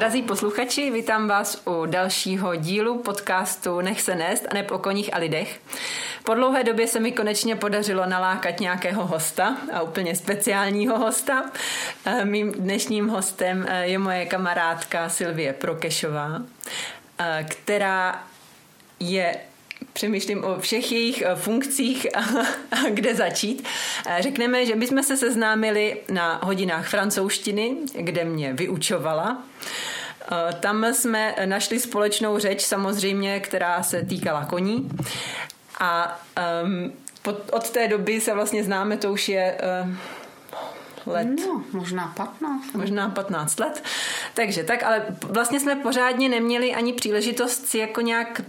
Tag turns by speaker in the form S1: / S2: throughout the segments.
S1: Drazí posluchači, vítám vás u dalšího dílu podcastu Nech se nést a ne o koních a lidech. Po dlouhé době se mi konečně podařilo nalákat nějakého hosta a úplně speciálního hosta. Eh, mým dnešním hostem eh, je moje kamarádka Silvie Prokešová, eh, která je přemýšlím o všech jejich funkcích a, a kde začít. Řekneme, že bychom se seznámili na hodinách francouzštiny, kde mě vyučovala. Tam jsme našli společnou řeč samozřejmě, která se týkala koní. A um, pod, od té doby se vlastně známe, to už je uh, let.
S2: No, možná 15.
S1: Možná 15 let. Takže tak, ale vlastně jsme pořádně neměli ani příležitost si jako nějak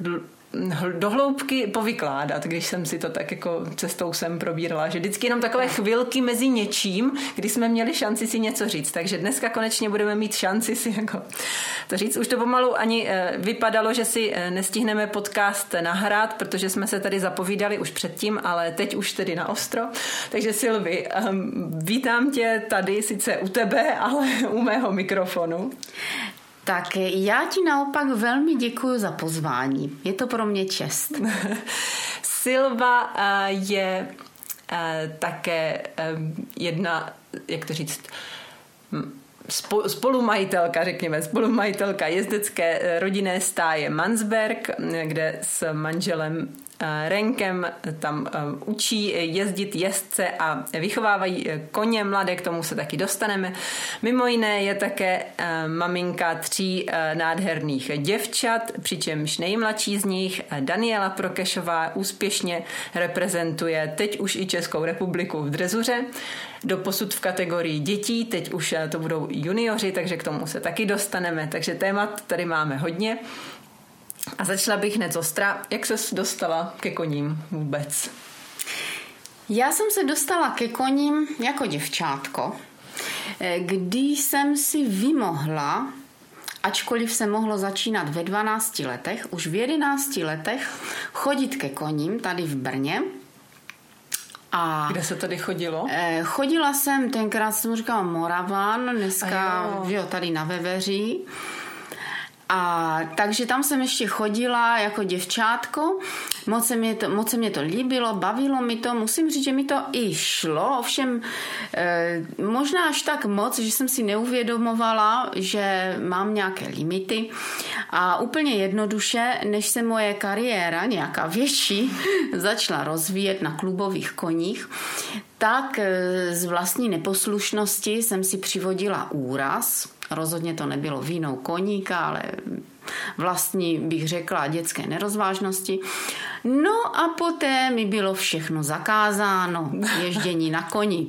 S1: dohloubky povykládat, když jsem si to tak jako cestou sem probírala, že vždycky jenom takové chvilky mezi něčím, kdy jsme měli šanci si něco říct. Takže dneska konečně budeme mít šanci si jako to říct. Už to pomalu ani eh, vypadalo, že si eh, nestihneme podcast nahrát, protože jsme se tady zapovídali už předtím, ale teď už tedy na ostro. Takže Silvi, ehm, vítám tě tady, sice u tebe, ale u mého mikrofonu.
S2: Tak já ti naopak velmi děkuji za pozvání. Je to pro mě čest.
S1: Silva eh, je eh, také eh, jedna, jak to říct, spolumajitelka, řekněme, spolumajitelka jezdecké rodinné stáje Mansberg, kde s manželem Eh, Renkem tam eh, učí jezdit jezdce a vychovávají eh, koně mladé, k tomu se taky dostaneme. Mimo jiné je také maminka tří nádherných děvčat, přičemž nejmladší z nich, Daniela Prokešová, úspěšně reprezentuje teď už i Českou republiku v drezuře do posud v kategorii dětí, teď už to budou junioři, takže k tomu se taky dostaneme. Takže témat tady máme hodně. A začala bych hned ostra. Jak se dostala ke koním vůbec?
S2: Já jsem se dostala ke koním jako děvčátko, eh, když jsem si vymohla, ačkoliv se mohlo začínat ve 12 letech, už v 11 letech chodit ke koním tady v Brně.
S1: A Kde se tady chodilo?
S2: Eh, chodila jsem, tenkrát jsem říkala Moravan, dneska jo. jo, tady na Veveří. A takže tam jsem ještě chodila jako děvčátko. Moc se, mě to, moc se mě to líbilo, bavilo mi to. Musím říct, že mi to i šlo. Ovšem e, možná až tak moc, že jsem si neuvědomovala, že mám nějaké limity. A úplně jednoduše, než se moje kariéra, nějaká větší, začala rozvíjet na klubových koních, tak e, z vlastní neposlušnosti jsem si přivodila úraz Rozhodně to nebylo vínou koníka, ale vlastní, bych řekla, dětské nerozvážnosti. No a poté mi bylo všechno zakázáno, ježdění na koni.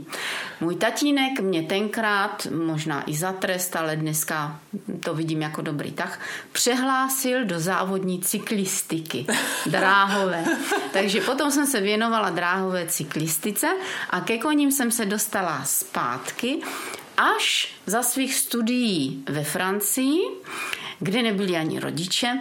S2: Můj tatínek mě tenkrát, možná i za trest, ale dneska to vidím jako dobrý tak, přehlásil do závodní cyklistiky, dráhové. Takže potom jsem se věnovala dráhové cyklistice a ke koním jsem se dostala zpátky až za svých studií ve Francii, kde nebyli ani rodiče,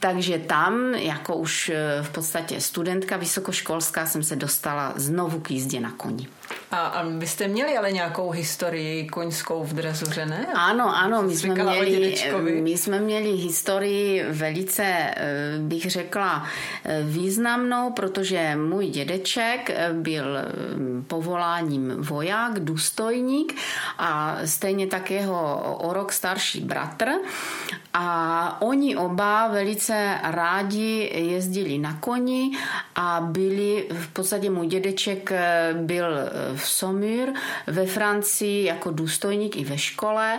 S2: takže tam, jako už eh, v podstatě studentka vysokoškolská, jsem se dostala znovu k jízdě na koni.
S1: A, a vy jste měli ale nějakou historii koňskou v drezuře, ne?
S2: Ano, ano, my jsme, měli, my jsme měli historii velice, eh, bych řekla, eh, významnou, protože můj dědeček eh, byl povoláním voják, důstojník a stejně tak jeho o rok starší bratr a oni oba velice rádi jezdili na koni a byli, v podstatě můj dědeček byl v Saumur ve Francii jako důstojník i ve škole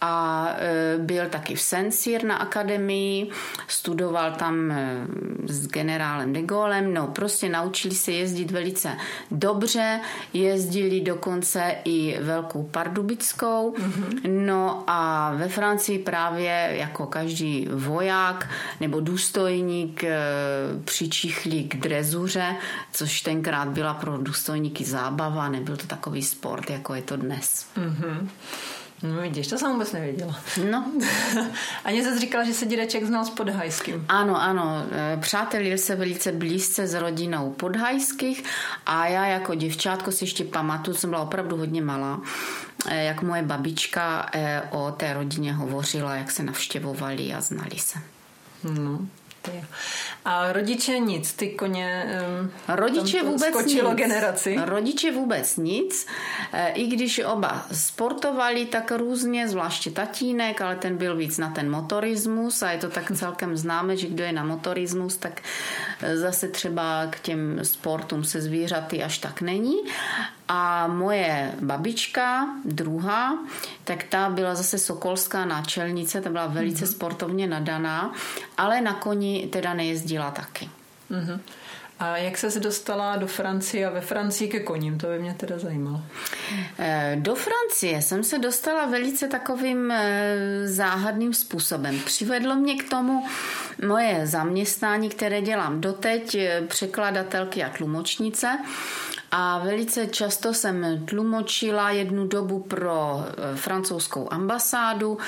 S2: a e, byl taky v Saint-Cyr na akademii, studoval tam e, s generálem de Gaulem, no prostě naučili se jezdit velice dobře, jezdili dokonce i Velkou Pardubickou, mm-hmm. no a ve Francii právě jako každý voják nebo důstojník e, přičichli k drezuře, což tenkrát byla pro důstojníky zábava, nebyl to takový sport, jako je to dnes. Mm-hmm.
S1: No vidíš, to jsem vůbec nevěděla.
S2: No.
S1: A mě se říkala, že se dědeček znal s Podhajským.
S2: Ano, ano. E, přátelil se velice blízce s rodinou Podhajských a já jako děvčátko si ještě pamatuju, jsem byla opravdu hodně malá, e, jak moje babička e, o té rodině hovořila, jak se navštěvovali a znali se.
S1: No. A rodiče nic, ty koně um,
S2: rodiče vůbec skočilo
S1: nic. generaci.
S2: Rodiče vůbec nic. E, I když oba sportovali tak různě, zvláště tatínek, ale ten byl víc na ten motorismus a je to tak celkem známe, že kdo je na motorismus, tak e, zase třeba k těm sportům se zvířaty až tak není. A moje babička, druhá, tak ta byla zase sokolská náčelnice, ta byla velice mm-hmm. sportovně nadaná, ale na koni teda nejezdila taky.
S1: Mm-hmm. A jak se dostala do Francie a ve Francii ke koním? To by mě teda zajímalo.
S2: Eh, do Francie jsem se dostala velice takovým eh, záhadným způsobem. Přivedlo mě k tomu moje zaměstnání, které dělám doteď, eh, překladatelky a tlumočnice. A velice často jsem tlumočila jednu dobu pro e, francouzskou ambasádu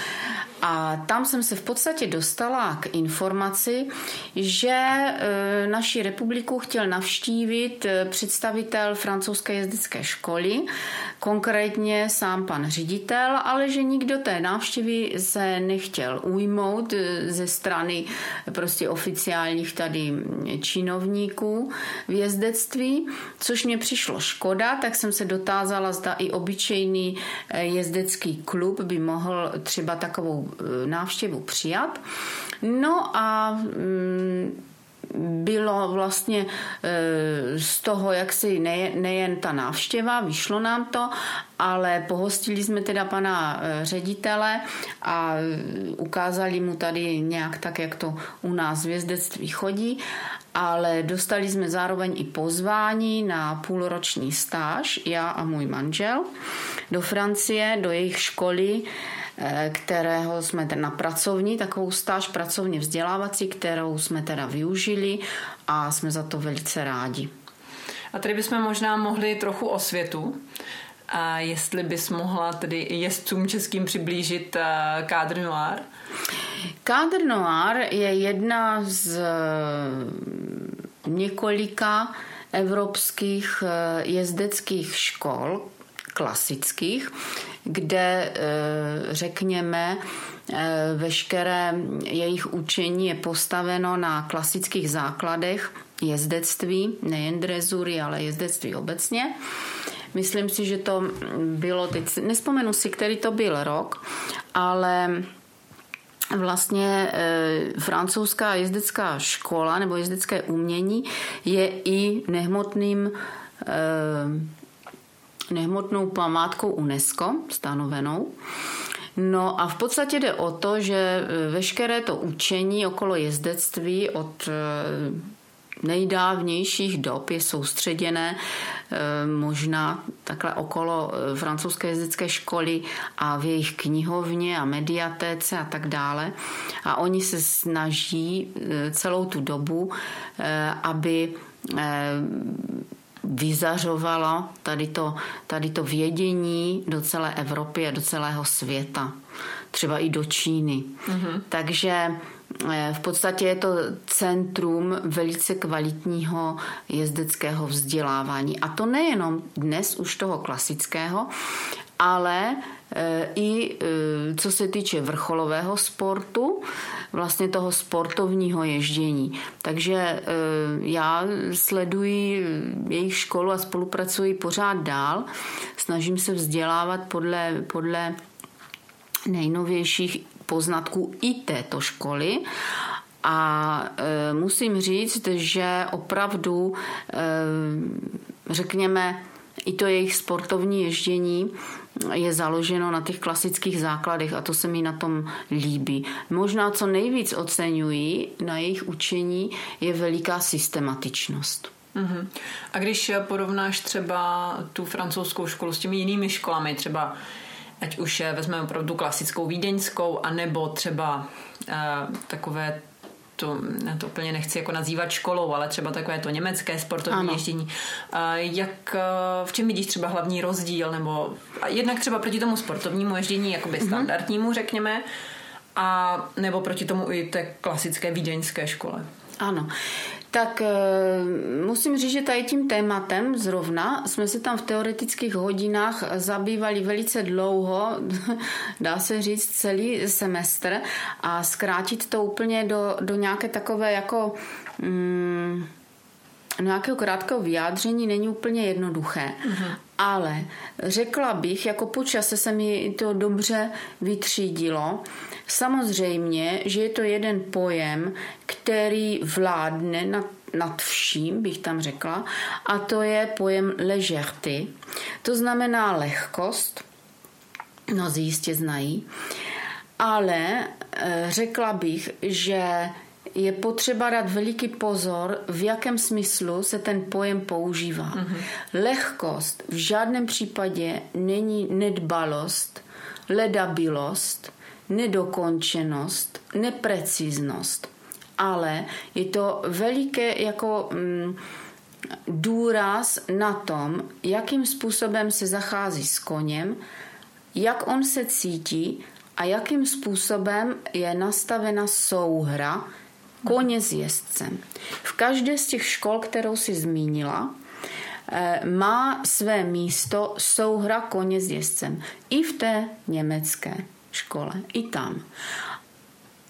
S2: a tam jsem se v podstatě dostala k informaci, že e, naši republiku chtěl navštívit e, představitel francouzské jezdecké školy, konkrétně sám pan ředitel, ale že nikdo té návštěvy se nechtěl ujmout ze strany prostě oficiálních tady činovníků v jezdectví, což mě přišlo přišlo škoda, tak jsem se dotázala, zda i obyčejný eh, jezdecký klub by mohl třeba takovou eh, návštěvu přijat. No a mm, bylo vlastně eh, z toho jaksi nejen ta návštěva, vyšlo nám to, ale pohostili jsme teda pana ředitele a ukázali mu tady nějak tak, jak to u nás v jezdectví chodí ale dostali jsme zároveň i pozvání na půlroční stáž, já a můj manžel, do Francie, do jejich školy, kterého jsme teda na pracovní, takovou stáž pracovně vzdělávací, kterou jsme teda využili a jsme za to velice rádi.
S1: A tady bychom možná mohli trochu o světu. A jestli bys mohla tedy jezdcům českým přiblížit Kádr eh, Noir?
S2: Kádr Noir je jedna z eh, několika evropských eh, jezdeckých škol, klasických, kde řekněme, veškeré jejich učení je postaveno na klasických základech jezdectví, nejen drezury, ale jezdectví obecně. Myslím si, že to bylo, teď nespomenu si, který to byl rok, ale vlastně e, francouzská jezdecká škola nebo jezdecké umění je i nehmotným e, nehmotnou památkou UNESCO stanovenou. No a v podstatě jde o to, že e, veškeré to učení okolo jezdectví od e, nejdávnějších dob je soustředěné eh, možná takhle okolo francouzské jezdecké školy a v jejich knihovně a mediatéce a tak dále. A oni se snaží celou tu dobu, aby vyzařovalo tady to, tady to vědění do celé Evropy a do celého světa. Třeba i do Číny. Mm-hmm. Takže Eh, v podstatě je to centrum velice kvalitního jezdeckého vzdělávání. A to nejenom dnes už toho klasického, ale i eh, co se týče vrcholového sportu, vlastně toho sportovního ježdění. Takže já sleduji jejich školu a spolupracuji pořád dál. Snažím se vzdělávat podle, podle nejnovějších poznatků i této školy. A musím říct, že opravdu, řekněme, i to jejich sportovní ježdění je založeno na těch klasických základech a to se mi na tom líbí. Možná co nejvíc oceňuji na jejich učení je veliká systematičnost.
S1: Uh-huh. A když porovnáš třeba tu francouzskou školu s těmi jinými školami, třeba ať už vezmeme opravdu klasickou vídeňskou, anebo třeba uh, takové to, já to úplně nechci jako nazývat školou, ale třeba takové to německé sportovní ano. ježdění. Jak, v čem vidíš třeba hlavní rozdíl, nebo jednak třeba proti tomu sportovnímu ježdění, jakoby mm-hmm. standardnímu, řekněme, a nebo proti tomu i té klasické vídeňské škole?
S2: Ano. Tak e, musím říct, že tady tím tématem zrovna jsme se tam v teoretických hodinách zabývali velice dlouho, dá se říct celý semestr a zkrátit to úplně do, do nějaké takové jako mm, nějakého krátkého vyjádření není úplně jednoduché. Uh-huh. Ale řekla bych, jako po čase se mi to dobře vytřídilo, Samozřejmě, že je to jeden pojem, který vládne nad, nad vším, bych tam řekla, a to je pojem ležerty. To znamená lehkost, mnozí jistě znají, ale e, řekla bych, že je potřeba dát veliký pozor, v jakém smyslu se ten pojem používá. Mm-hmm. Lehkost v žádném případě není nedbalost, ledabilost, nedokončenost, nepreciznost. Ale je to veliké jako mm, důraz na tom, jakým způsobem se zachází s koněm, jak on se cítí a jakým způsobem je nastavena souhra koně s jezdcem. V každé z těch škol, kterou si zmínila, eh, má své místo souhra koně s jezdcem. I v té německé škole, i tam.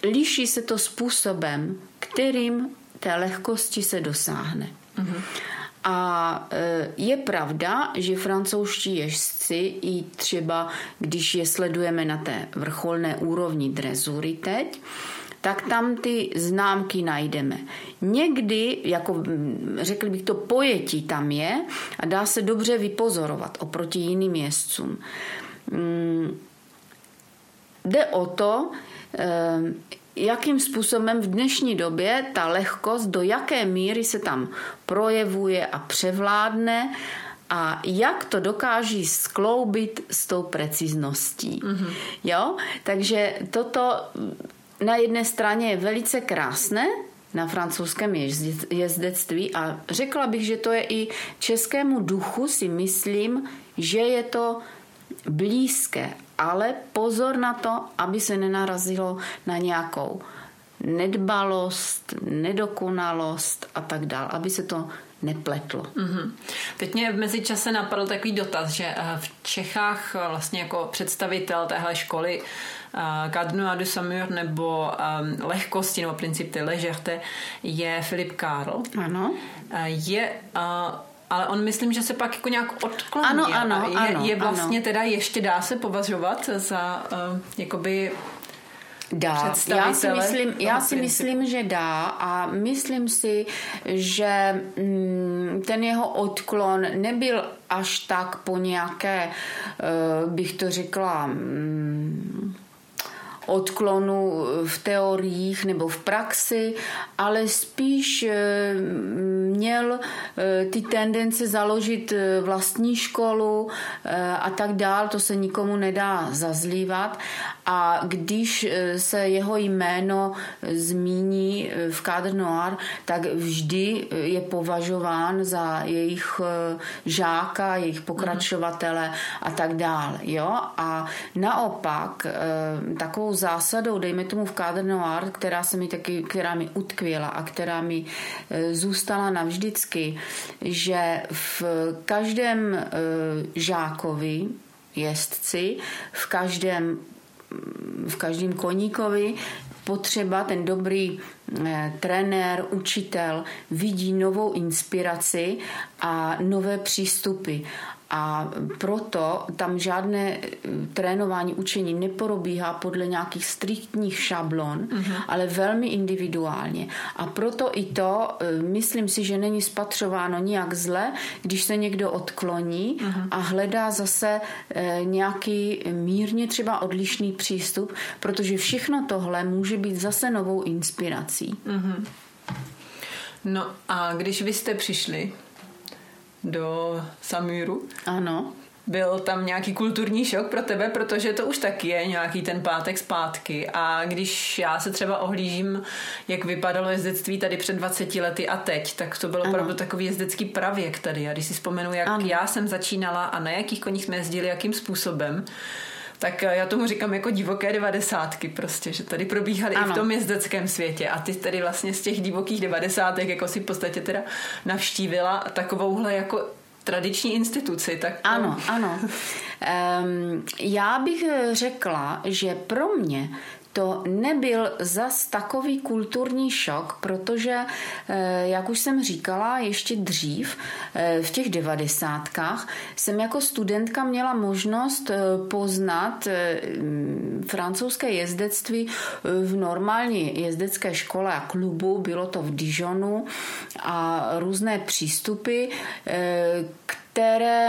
S2: Liší se to způsobem, kterým té lehkosti se dosáhne. Mm-hmm. A e, je pravda, že francouzští ježci, i třeba když je sledujeme na té vrcholné úrovni drezury teď, tak tam ty známky najdeme. Někdy, jako řekl bych to, pojetí tam je a dá se dobře vypozorovat oproti jiným jezdcům. Jde o to, eh, jakým způsobem v dnešní době ta lehkost, do jaké míry se tam projevuje a převládne a jak to dokáží skloubit s tou precizností. Mm-hmm. Jo? Takže toto na jedné straně je velice krásné, na francouzském jezdectví a řekla bych, že to je i českému duchu si myslím, že je to blízké ale pozor na to, aby se nenarazilo na nějakou nedbalost, nedokonalost a tak dále, aby se to nepletlo. Mm-hmm.
S1: Teď mě v mezičase napadl takový dotaz, že eh, v Čechách eh, vlastně jako představitel téhle školy Cadno a du Samur nebo lehkosti nebo princip té ležerte je Filip Karl.
S2: Ano.
S1: Je ale on myslím, že se pak jako nějak odkloní.
S2: Ano, ano,
S1: je,
S2: ano.
S1: Je vlastně
S2: ano.
S1: teda ještě dá se považovat za uh, jakoby
S2: Dá. Já si, myslím, já si myslím, že dá a myslím si, že mm, ten jeho odklon nebyl až tak po nějaké, uh, bych to řekla, mm, odklonu v teoriích nebo v praxi, ale spíš eh, měl eh, ty tendence založit eh, vlastní školu a tak dál, to se nikomu nedá zazlívat. A když se jeho jméno zmíní v Cadre Noir, tak vždy je považován za jejich žáka, jejich pokračovatele a tak dále. Jo? A naopak takovou zásadou, dejme tomu v Cadre Noir, která se mi taky, která mi utkvěla a která mi e, zůstala navždycky, že v každém e, žákovi, jezdci, v každém v každém koníkovi potřeba, ten dobrý trenér, učitel vidí novou inspiraci a nové přístupy. A proto tam žádné eh, trénování, učení neporobíhá podle nějakých striktních šablon, uh-huh. ale velmi individuálně. A proto i to, eh, myslím si, že není spatřováno nijak zle, když se někdo odkloní uh-huh. a hledá zase eh, nějaký mírně třeba odlišný přístup, protože všechno tohle může být zase novou inspirací. Uh-huh.
S1: No a když vy jste přišli do Samíru.
S2: Ano.
S1: byl tam nějaký kulturní šok pro tebe, protože to už taky je nějaký ten pátek zpátky. A když já se třeba ohlížím, jak vypadalo jezdectví tady před 20 lety a teď, tak to bylo ano. opravdu takový jezdecký pravěk tady. A když si vzpomenu, jak ano. já jsem začínala a na jakých koních jsme jezdili, jakým způsobem, tak eh, já tomu říkám jako divoké devadesátky prostě, že tady probíhaly ano. i v tom jezdeckém světě a ty tady vlastně z těch divokých devadesátek jako si v podstatě teda navštívila takovouhle jako tradiční instituci. Tak
S2: to... Ano, ano. Um, já bych řekla, že pro mě to nebyl zas takový kulturní šok, protože, eh, jak už jsem říkala ještě dřív, eh, v těch devadesátkách jsem jako studentka měla možnost eh, poznat francouzské jezdectví v normální jezdecké škole a klubu, bylo to v Dijonu a různé přístupy, které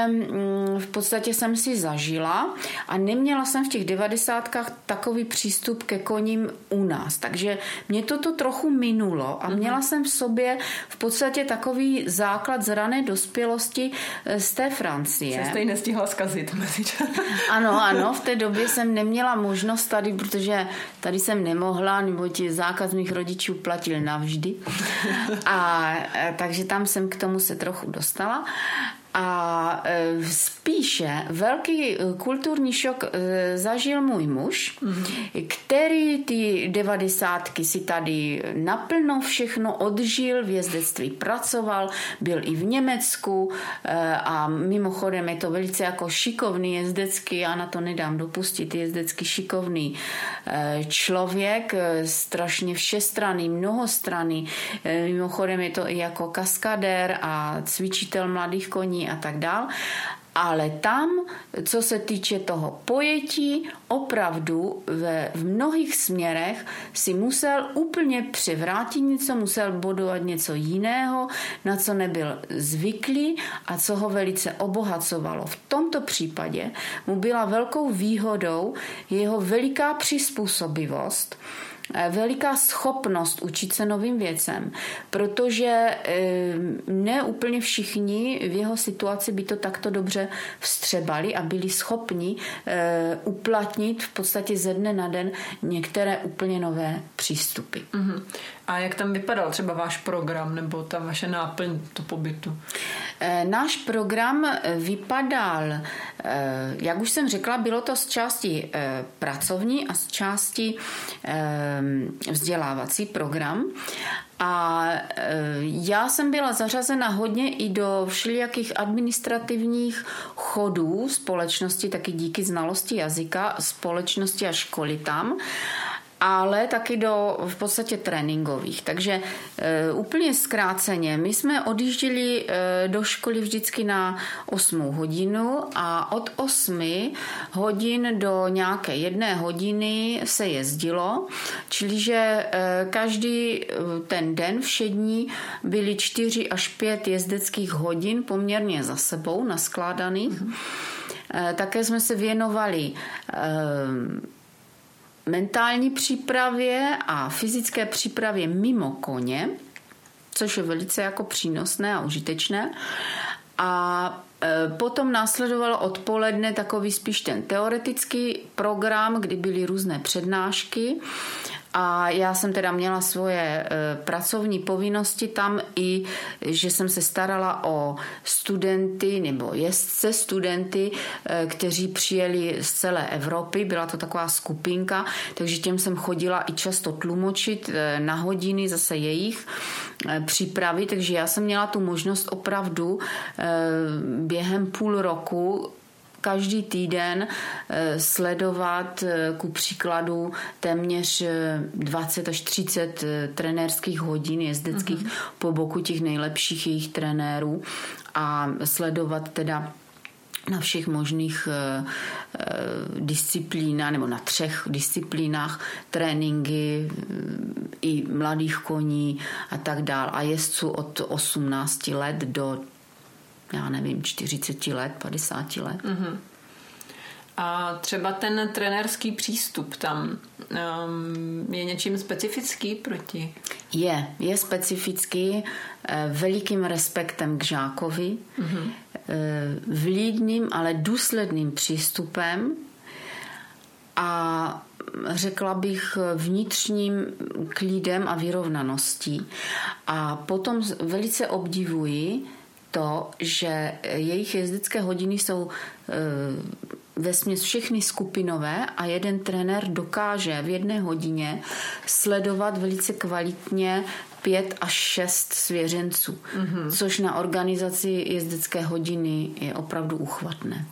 S2: mm, v podstatě jsem si zažila a neměla jsem v těch devadesátkách takový přístup ke koním u nás. Takže mě toto trochu minulo a mhm. měla jsem v sobě v podstatě takový základ z rané dospělosti eh, z té Francie.
S1: Jste nestihla zkazit mezi
S2: Ano, ano, v té době jsem neměla možnost tady, protože tady jsem nemohla, nebo ti zákaz mých rodičů platil navždy. A eh, takže tam jsem k tomu se trochu dostala. A e, spíše velký e, kulturní šok e, zažil můj muž, mm-hmm. který ty devadesátky si tady naplno všechno odžil, v jezdectví pracoval, byl i v Německu a mimochodem je to velice jako šikovný jezdecký, já na to nedám dopustit, jezdecký šikovný člověk, strašně všestranný, mnohostranný, mimochodem je to i jako kaskadér a cvičitel mladých koní a tak dál. Ale tam, co se týče toho pojetí, opravdu ve, v mnohých směrech si musel úplně převrátit něco, musel bodovat něco jiného, na co nebyl zvyklý a co ho velice obohacovalo. V tomto případě mu byla velkou výhodou jeho veliká přizpůsobivost veliká schopnost učit se novým věcem, protože eh, ne úplně všichni v jeho situaci by to takto dobře vstřebali a byli schopni eh, uplatnit v podstatě ze dne na den některé úplně nové přístupy.
S1: Uh-huh. A jak tam vypadal třeba váš program nebo ta vaše náplň to pobytu?
S2: Náš program vypadal, jak už jsem řekla, bylo to z části pracovní a z části vzdělávací program. A já jsem byla zařazena hodně i do všelijakých administrativních chodů společnosti, taky díky znalosti jazyka společnosti a školy tam ale taky do v podstatě tréninkových. Takže e, úplně zkráceně, my jsme odjížděli e, do školy vždycky na 8 hodinu a od 8 hodin do nějaké jedné hodiny se jezdilo, čili že e, každý e, ten den všední byly 4 až 5 jezdeckých hodin poměrně za sebou naskládaných. Mm-hmm. Také jsme se věnovali mentální přípravě a fyzické přípravě mimo koně, což je velice jako přínosné a užitečné. A e, Potom následoval odpoledne takový spíš ten teoretický program, kdy byly různé přednášky a já jsem teda měla svoje e, pracovní povinnosti tam i, že jsem se starala o studenty nebo jezdce studenty, e, kteří přijeli z celé Evropy. Byla to taková skupinka, takže těm jsem chodila i často tlumočit e, na hodiny zase jejich přípravy, takže já jsem měla tu možnost opravdu během půl roku každý týden eh, sledovat eh, ku příkladu téměř 20 eh, až 30 trenérských hodin jezdeckých uh-huh. po boku těch nejlepších jejich trenérů a sledovat teda na všech možných disciplínách nebo na třech disciplínách tréninky i mladých koní a tak dál a jezdců od 18 let do já nevím, 40 let, 50 let. Mm-hmm.
S1: A třeba ten trenérský přístup tam um, je něčím specifický proti?
S2: Je, je specifický, eh, velikým respektem k žákovi. Mm-hmm. vlídným, ale důsledným přístupem a řekla bych vnitřním klídem a vyrovnaností. A potom velice obdivuji to, že jejich jezdecké hodiny jsou ve směs všechny skupinové a jeden trenér dokáže v jedné hodině sledovat velice kvalitně pět až šest svěřenců, mm-hmm. což na organizaci jezdecké hodiny je opravdu uchvatné.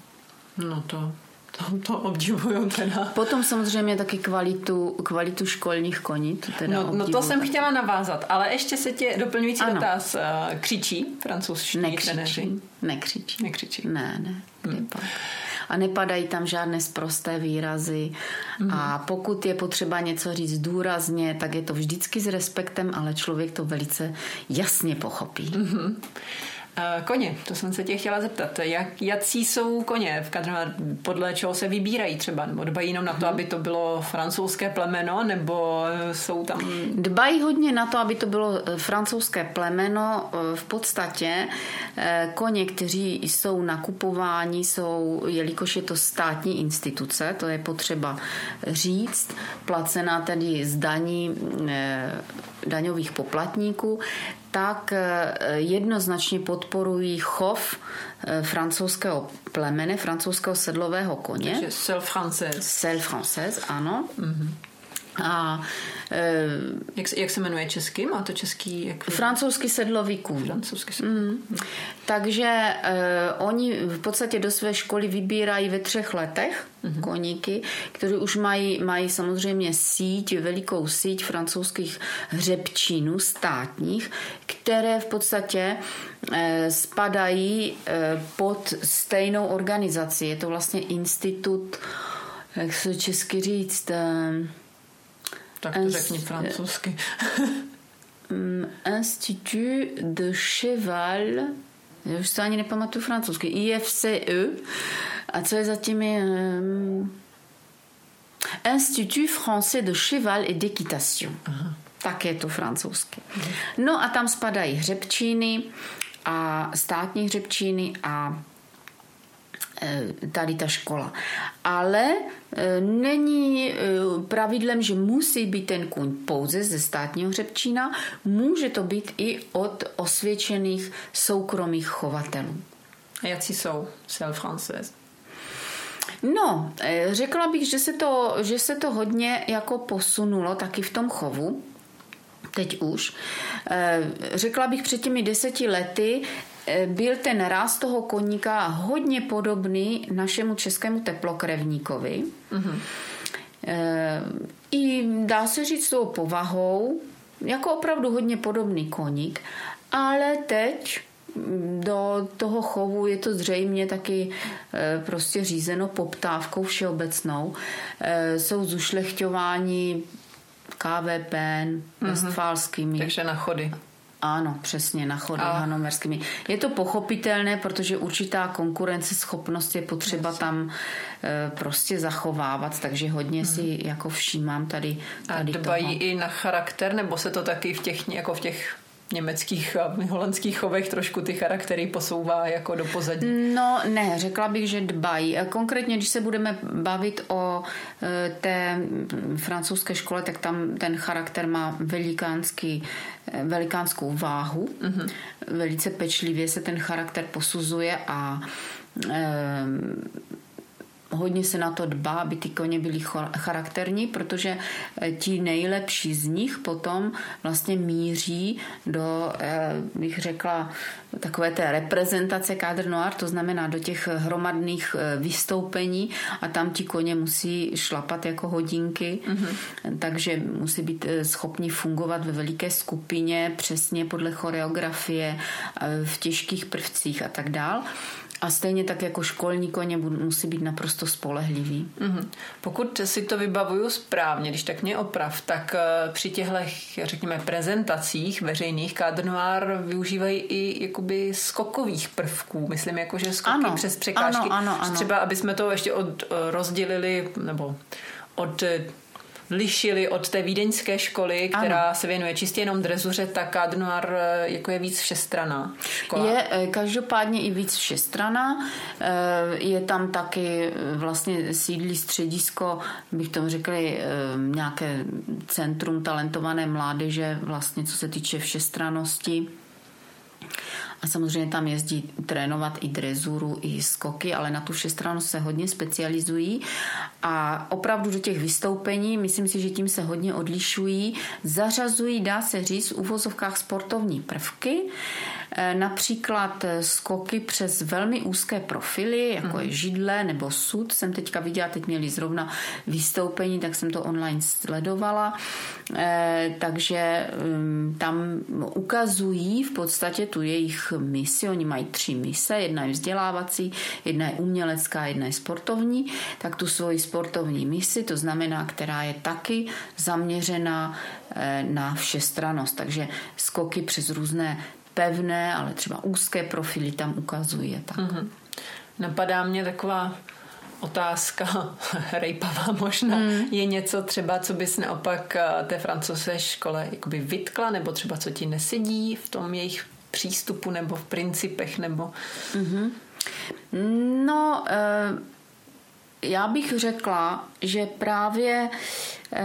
S1: No to, to, to obdivuju teda.
S2: Potom samozřejmě taky kvalitu, kvalitu školních koní.
S1: To teda no, no to jsem chtěla navázat, ale ještě se tě doplňující ano. dotaz. Eh, křičí francouzští trenéři?
S2: Nekřičí.
S1: Nekřičí.
S2: Ne, ne. Hmm a nepadají tam žádné sprosté výrazy. Mm. A pokud je potřeba něco říct důrazně, tak je to vždycky s respektem, ale člověk to velice jasně pochopí. Mm-hmm.
S1: Koně, to jsem se tě chtěla zeptat. Jak, jaký jsou koně v Kadrona? Podle čeho se vybírají třeba? Nebo dbají jenom na to, mhm. aby to bylo francouzské plemeno? Nebo jsou tam...
S2: Dbají hodně na to, aby to bylo eh, francouzské plemeno. Eh, v podstatě koně, kteří jsou nakupováni, jsou, jelikož je to státní instituce, to je potřeba říct, placená tedy z daní daňových poplatníků, tak eh, jednoznačně podporují chov eh, francouzského plemene, francouzského sedlového koně.
S1: Takže sel française.
S2: Sel française, ano. Mm-hmm.
S1: A e, jak, se, jak se jmenuje český? Má to český? Jak...
S2: Francouzský sedlový kůň.
S1: Francouzský sedlový. Mm.
S2: Takže e, oni v podstatě do své školy vybírají ve třech letech mm-hmm. koníky, kteří už mají, mají samozřejmě síť, velikou síť francouzských hřebčínů státních, které v podstatě e, spadají e, pod stejnou organizaci. Je to vlastně institut, jak se česky říct... E,
S1: tak to řekni francouzsky.
S2: Mm, Institut de cheval, já už to ani nepamatuju francouzsky, IFCE, a co je zatím je... Um, Institut français de cheval et d'équitation. Tak je to francouzsky. No a tam spadají hřebčíny a státní hřebčíny a tady ta škola. Ale eh, není eh, pravidlem, že musí být ten kuň pouze ze státního hřebčína, může to být i od osvědčených soukromých chovatelů.
S1: A jaký jsou Sel Française?
S2: No, řekla bych, že se, to, že se to hodně jako posunulo taky v tom chovu teď už. Řekla bych před těmi deseti lety Eh, byl ten ráz toho koníka hodně podobný našemu českému teplokrevníkovi. Mm-hmm. I dá se říct tou povahou, jako opravdu hodně podobný koník, ale teď mm, do toho chovu je to zřejmě taky eh, prostě řízeno poptávkou všeobecnou. Jsou zušlechťováni KVP, mm-hmm. westfálskými.
S1: Takže na chody.
S2: Ano, přesně, na chody a... hanoverskými. Je to pochopitelné, protože určitá konkurenceschopnost je potřeba yes. tam e, prostě zachovávat, takže hodně hmm. si jako všímám tady, tady
S1: A dbají toho. i na charakter, nebo se to taky v těch, jako v těch německých a holandských chovech trošku ty charaktery posouvá jako do pozadí?
S2: No ne, řekla bych, že dbají. Konkrétně, když se budeme bavit o e, té francouzské škole, tak tam ten charakter má velikánský, e, velikánskou váhu. Mm-hmm. Velice pečlivě se ten charakter posuzuje a e, hodně se na to dbá, aby ty koně byly charakterní, protože eh, ti nejlepší z nich potom vlastně míří do, eh, bych řekla, takové té reprezentace kádr noir, to znamená do těch hromadných eh, vystoupení a tam ti koně musí šlapat jako hodinky, mm-hmm. takže musí být schopni fungovat ve veliké skupině, přesně podle choreografie, v těžkých prvcích a tak dál. A stejně tak jako školní koně musí být naprosto spolehlivý. Mm-hmm.
S1: Pokud si to vybavuju správně, když tak mě oprav, tak eh, při těchto, řekněme, prezentacích veřejných Cadre Noir využívají i jakoby skokových prvků. Myslím, jako, že skoky ano, přes překážky.
S2: Ano, ano, ano.
S1: Třeba, aby jsme to ještě od, rozdělili, nebo od lišily od té vídeňské školy, která ano. se věnuje čistě jenom drezuře, tak Cadre Noir eh, jako je víc všestrana škola.
S2: Je eh, každopádně i víc všestrana. Je tam taky vlastně sídlí středisko, bych tomu řekli, nějaké centrum talentované mládeže, vlastně co se týče všestranosti. A samozřejmě tam jezdí trénovat i drezuru, i skoky, ale na tu všestranu se hodně specializují. A opravdu do těch vystoupení, myslím si, že tím se hodně odlišují, zařazují, dá se říct, v uvozovkách sportovní prvky, například skoky přes velmi úzké profily, jako je mhm. židle nebo sud. Jsem teďka viděla, teď měli zrovna vystoupení, tak jsem to online sledovala. E, takže mm, tam ukazují v podstatě tu jejich misi. Oni mají tři mise, jedna je vzdělávací, jedna je umělecká, jedna je sportovní. Tak tu svoji sportovní misi, to znamená, která je taky zaměřená eh, na všestranost. Takže skoky přes různé pevné, ale třeba úzké profily tam ukazuje. Tak. Mm-hmm.
S1: Napadá mě taková otázka, rejpavá možná, mm. je něco třeba, co bys naopak eh, té francouzské škole jakoby vytkla, nebo třeba co ti nesedí v tom jejich přístupu nebo v principech, nebo... Mm-hmm.
S2: No, e, já bych řekla, že právě e,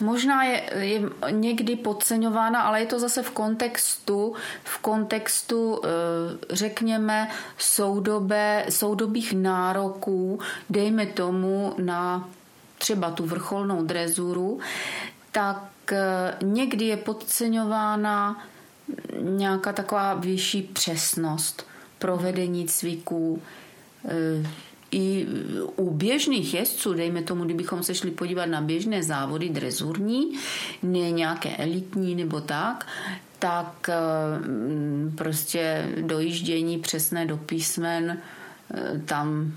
S2: možná je, je někdy podceňována, ale je to zase v kontextu, v kontextu, eh, řekněme, soudobé, soudobých nároků, dejme tomu na třeba tu vrcholnou drezuru, tak eh, někdy je podceňována nějaká taková vyšší přesnost provedení cviků, eh, i u běžných jezdců, dejme tomu, kdybychom se šli podívat na běžné závody drezurní, ne nějaké elitní nebo tak, tak eh, prostě dojíždění přesné do písmen tam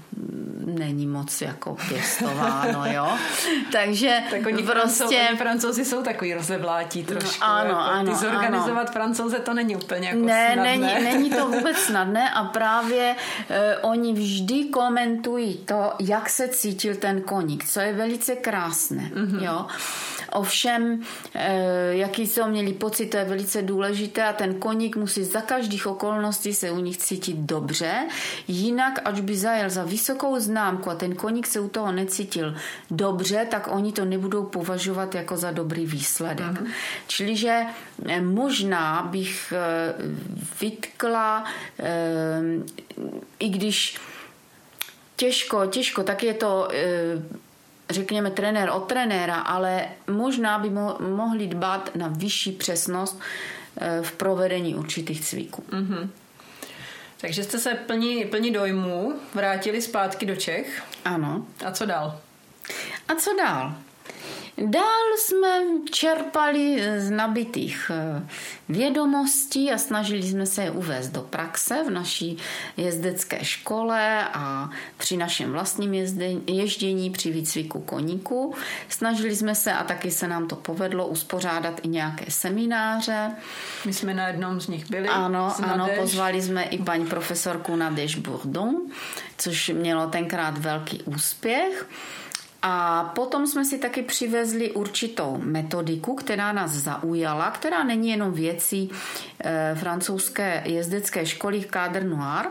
S2: není moc jako pěstováno, jo. Takže
S1: tak oni prostě... Francouzi, francouzi jsou takový rozevlátí trošku.
S2: No, ano, jako ano.
S1: Ty zorganizovat ano. francouze to není úplně jako
S2: ne,
S1: snadné.
S2: Není, není to vůbec snadné a právě eh, oni vždy komentují to, jak se cítil ten koník, co je velice krásné, mm-hmm. jo. Ovšem, eh, jaký jsou měli pocit, to je velice důležité a ten koník musí za každých okolností se u nich cítit dobře, jinak ať by zajel za vysokou známku a ten koník se u toho necítil dobře, tak oni to nebudou považovat jako za dobrý výsledek. Mm-hmm. Čiliže eh, možná bych eh, vytkla, i když těžko, těžko, tak je to řekněme, trenér od trenéra, ale možná by mo- mohli dbát na vyšší přesnost eh, v provedení určitých cviků. Mm-hmm.
S1: Takže jste se plní, plní dojmů vrátili zpátky do Čech.
S2: Ano.
S1: A co dál?
S2: A co dál? Dál jsme čerpali z nabitých eh, vědomostí a snažili jsme se je uvést do praxe v naší jezdecké škole a při našem vlastním ježdění při výcviku koníku. Snažili jsme se a taky se nám to povedlo uspořádat i nějaké semináře.
S1: My jsme na jednom z nich byli.
S2: Ano, ano, pozvali jsme i paní profesorku Nadège Bourdon, což mělo tenkrát velký úspěch. A potom jsme si taky přivezli určitou metodiku, která nás zaujala, která není jenom věcí e, francouzské jezdecké školy Cadre Noir,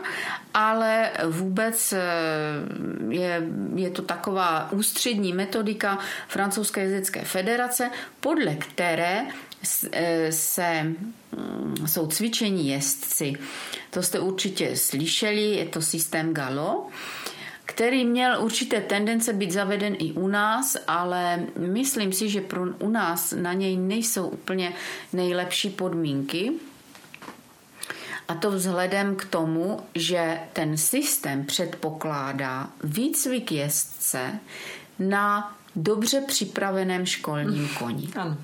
S2: ale vůbec e, je, je to taková ústřední metodika francouzské jezdecké federace, podle které eh, se mm, jsou cvičení jezdci. To jste určitě slyšeli, je to systém Galo který měl určité tendence být zaveden i u nás, ale myslím si, že pro, u nás na něj nejsou úplně nejlepší podmínky. A to vzhledem k tomu, že ten systém předpokládá výcvik jezdce na dobře připraveném školním koni. Ano.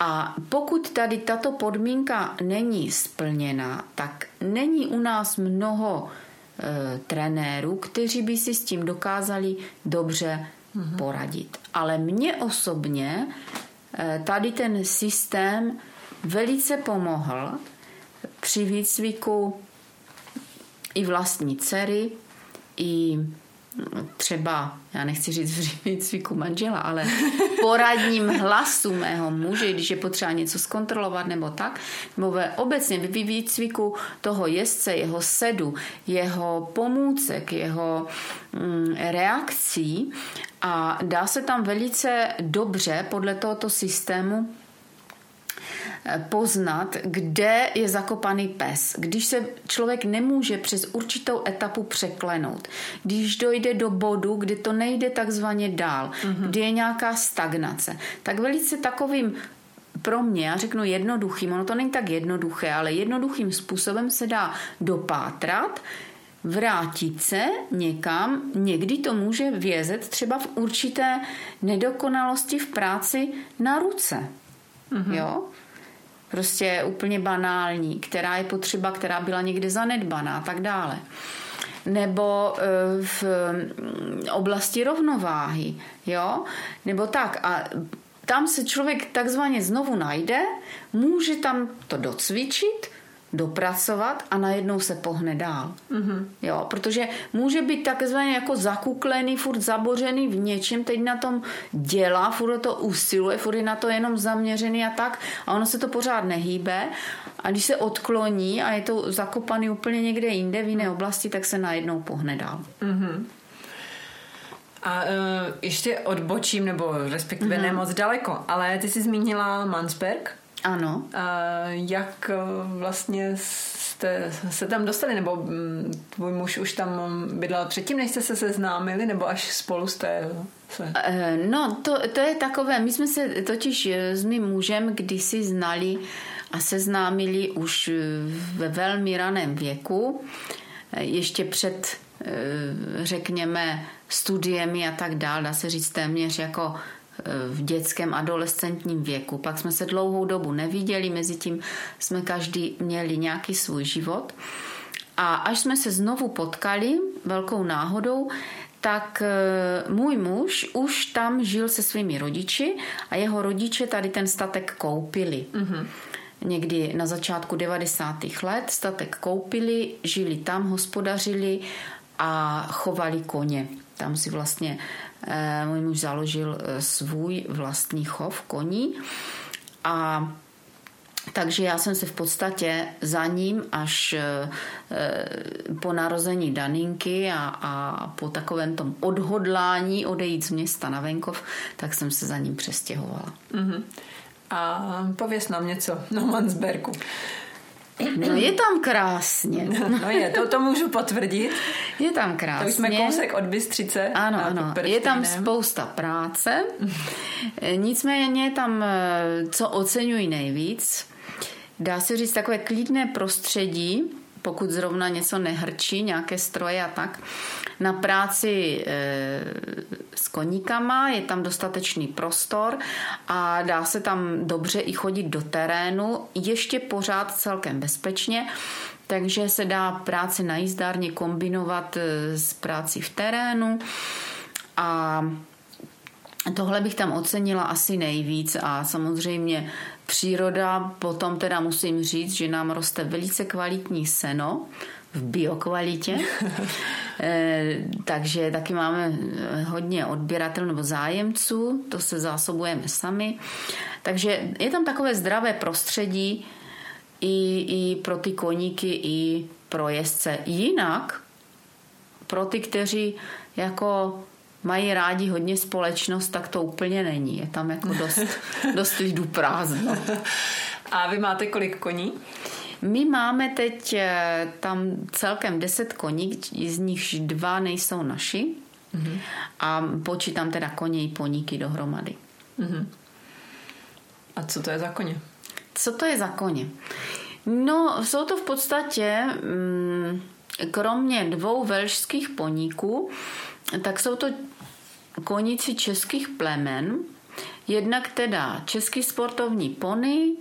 S2: A pokud tady tato podmínka není splněna, tak není u nás mnoho e, trenérů, kteří by si s tím dokázali dobře mm-hmm. poradit. Ale mně osobně e, tady ten systém velice pomohl při výcviku i vlastní dcery, i třeba, já nechci říct v výcviku manžela, ale poradním hlasu mého muže, když je potřeba něco zkontrolovat nebo tak, nebo ve obecně ve výcviku toho jezdce, jeho sedu, jeho pomůcek, jeho mm, reakcí. A dá se tam velice dobře podle tohoto systému poznat, kde je zakopaný pes. Když se člověk nemůže přes určitou etapu překlenout, když dojde do bodu, kdy to nejde takzvaně dál, mm-hmm. kdy je nějaká stagnace, tak velice takovým pro mě, já řeknu jednoduchým, ono to není tak jednoduché, ale jednoduchým způsobem se dá dopátrat, vrátit se někam, někdy to může vězet třeba v určité nedokonalosti v práci na ruce. Mm-hmm. Jo? Prostě úplně banální, která je potřeba, která byla někde zanedbaná a tak dále. Nebo e, v mm, oblasti rovnováhy, jo? Nebo tak. A tam se člověk takzvaně znovu najde, může tam to docvičit, dopracovat a najednou se pohne dál. Mm-hmm. Jo, protože může být takzvaně jako zakuklený, furt zabořený v něčem, teď na tom dělá, furt to usiluje, furt je na to jenom zaměřený a tak a ono se to pořád nehýbe a když se odkloní a je to zakopaný úplně někde jinde, v jiné oblasti, tak se najednou pohne dál. Mm-hmm.
S1: A uh, ještě odbočím, nebo respektive mm-hmm. ne moc daleko, ale ty jsi zmínila Mansberg.
S2: Ano.
S1: A jak eh, vlastně jste se tam dostali, nebo mm, tvůj muž už tam bydlel předtím, než jste se seznámili, nebo až spolu jste se...
S2: Eh, no, to, to je takové, my jsme se totiž eh, s mým mužem kdysi znali a seznámili už ve velmi raném věku, ještě před, řekněme, studiemi a tak dále, dá se říct téměř jako v dětském adolescentním věku. Pak jsme se dlouhou dobu neviděli, mezi tím jsme každý měli nějaký svůj život. A až jsme se znovu potkali velkou náhodou, tak e, můj muž už tam žil se svými rodiči a jeho rodiče tady ten statek koupili. Mm-hmm. Někdy na začátku 90. let statek koupili, žili tam, hospodařili a chovali koně. Tam si vlastně Eh, můj muž založil eh, svůj vlastní chov koní a takže já jsem se v podstatě za ním až eh, po narození Daninky a, a po takovém tom odhodlání odejít z města na venkov, tak jsem se za ním přestěhovala. Mm-hmm.
S1: A pověs nám něco na Mansbergu.
S2: No je tam krásně.
S1: No je, to, to můžu potvrdit.
S2: Je tam krásně.
S1: To už jsme kousek od Bystřice.
S2: Ano, ano. Je tam spousta práce. Nicméně je tam, eh, co oceňuji nejvíc, dá se říct takové klidné prostředí, pokud zrovna něco nehrčí, nějaké stroje a tak, na práci e, s koníkama, je tam dostatečný prostor a dá se tam dobře i chodit do terénu, ještě pořád celkem bezpečně, takže se dá práce na jízdárně kombinovat e, s práci v terénu. A Tohle bych tam ocenila asi nejvíc a samozřejmě příroda, potom teda musím říct, že nám roste velice kvalitní seno v biokvalitě, e, takže taky máme hodně odběratel nebo zájemců, to se zásobujeme sami. Takže je tam takové zdravé prostředí i, i pro ty koníky, i pro jezdce. Jinak pro ty, kteří jako mají rádi hodně společnost, tak to úplně není. Je tam jako dost, dost lidů prázdno.
S1: A vy máte kolik koní?
S2: My máme teď eh, tam celkem 10 koní, z nich dva nejsou naši. Mm-hmm. A počítám teda koně i poníky dohromady. Mm-hmm.
S1: A co to je za koně?
S2: Co to je za koně? No, jsou to v podstatě, mm, kromě dvou velšských poníků, tak jsou to koníci českých plemen, jednak teda český sportovní pony,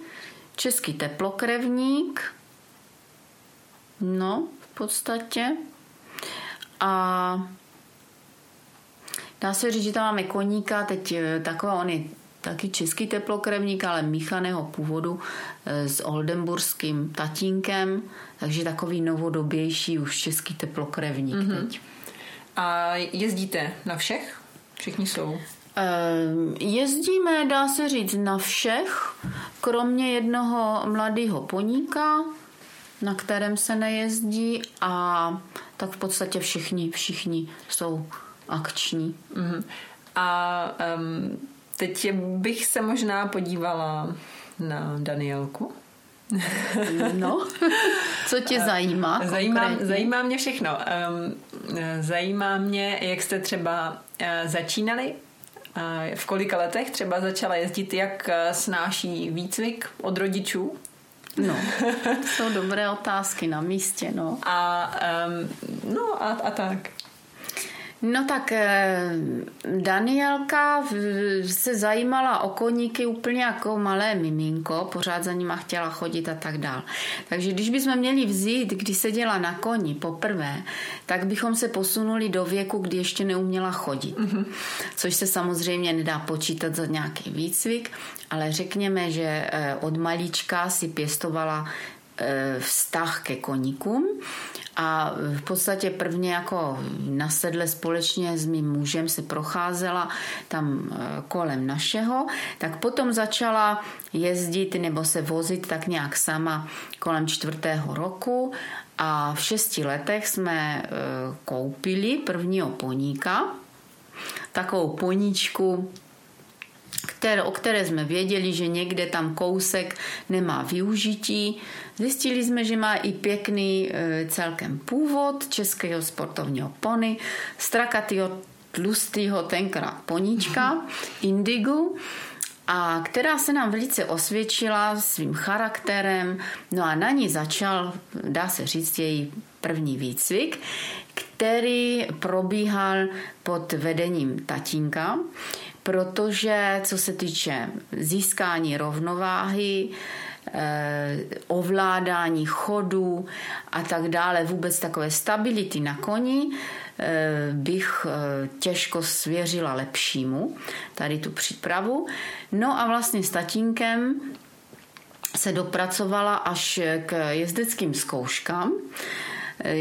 S2: český teplokrevník, no v podstatě a dá se říct, že tam máme koníka, teď eh, taková on je taky český teplokrevník, ale míchaného původu eh, s oldenburským tatínkem, takže takový novodobější už český teplokrevník mm-hmm. teď.
S1: A jezdíte na všech? Všichni jsou?
S2: Ehm, jezdíme, dá se říct, na všech, kromě jednoho mladého poníka, na kterém se nejezdí a tak v podstatě všichni, všichni jsou akční.
S1: Uh-huh. A um, teď bych se možná podívala na Danielku.
S2: No, co tě zajímá?
S1: Zajímá, zajímá mě všechno. Zajímá mě, jak jste třeba eh, začínali, v kolika letech třeba začala jezdit, jak eh, snáší výcvik od rodičů.
S2: No, to jsou dobré otázky na místě, no.
S1: A, um, no a, a tak.
S2: No tak eh, Danielka se zajímala o koníky úplně jako malé miminko, pořád za nima chtěla chodit a tak dál. Takže když bychom měli vzít, když seděla na koni poprvé, tak bychom se posunuli do věku, kdy ještě neuměla chodit. Mm-hmm. Což se samozřejmě nedá počítat za nějaký výcvik, ale řekněme, že eh, od malička si pěstovala vztah ke koníkům. A v podstatě prvně jako na sedle společně s mým mužem se procházela tam e, kolem našeho, tak potom začala jezdit nebo se vozit tak nějak sama kolem čtvrtého roku. A v šesti letech jsme e, koupili prvního poníka, takovou poníčku které, o které jsme věděli, že někde tam kousek nemá využití. Zjistili jsme, že má i pěkný e, celkem původ českého sportovního pony, strakatýho tlustého tenkrát poníčka, indigu, a která se nám velice osvědčila svým charakterem. No a na ní začal, dá se říct, její první výcvik, který probíhal pod vedením tatínka protože co se týče získání rovnováhy, eh, ovládání chodu a tak dále, vůbec takové stability na koni, eh, bych eh, těžko svěřila lepšímu tady tu přípravu. No a vlastně s tatínkem se dopracovala až k jezdeckým zkouškám,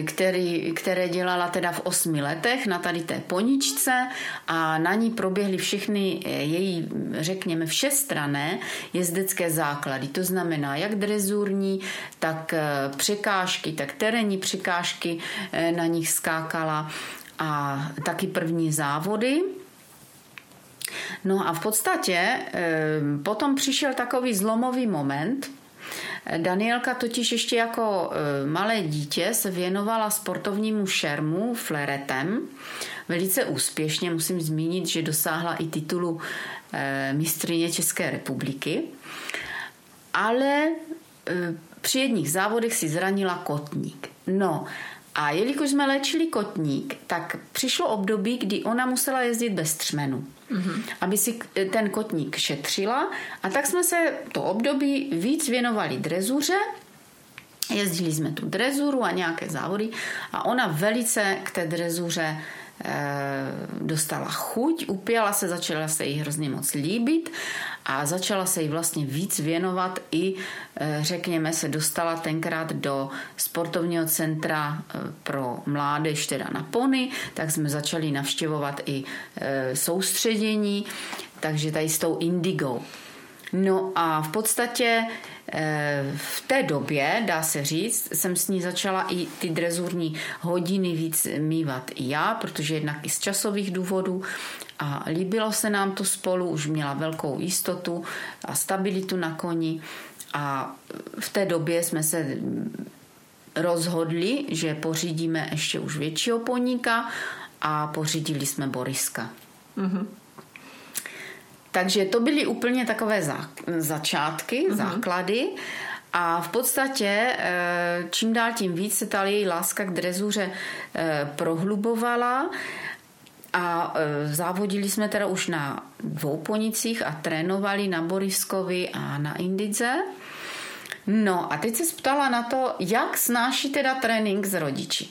S2: který, které dělala teda v osmi letech na tady té poničce a na ní proběhly všechny eh, její, řekněme, všestrané jezdecké základy. To znamená jak drezurní, tak eh, překážky, tak terénní překážky eh, na nich skákala a taky první závody. No a v podstatě potom přišel takový zlomový moment, Danielka totiž ještě jako e, malé dítě se věnovala sportovnímu šermu fleretem. Velice úspěšně musím zmínit, že dosáhla i titulu e, mistrině České republiky. Ale e, při jedních závodech si zranila kotník. No a jelikož jsme léčili kotník, tak přišlo období, kdy ona musela jezdit bez třmenu, mm-hmm. aby si ten kotník šetřila. A tak jsme se to období víc věnovali drezuře, jezdili jsme tu drezuru a nějaké závody a ona velice k té drezuře Eh, dostala chuť, upěla se, začala se jí hrozně moc líbit a začala se jí vlastně víc věnovat i, eh, řekněme, se dostala tenkrát do sportovního centra eh, pro mládež, teda na pony, tak jsme začali navštěvovat i soustředění, takže tady s tou Indigo. No a v podstatě Eh, v té době, dá se říct, jsem s ní začala i ty drezurní hodiny víc mývat i já, protože jednak i z časových důvodů a líbilo se nám to spolu, už měla velkou jistotu a stabilitu na koni a v té době jsme se rozhodli, že pořídíme ještě už většího poníka a pořídili jsme Boriska. Mm-hmm. Takže to byly úplně takové za, začátky, mm-hmm. základy. A v podstatě eh, čím dál tím víc se ta její láska k drezuře eh, prohlubovala a eh, závodili jsme teda už na dvou ponicích a trénovali na Boriskovi a na Indize. No a teď se ptala na to, jak snáší teda trénink s rodiči.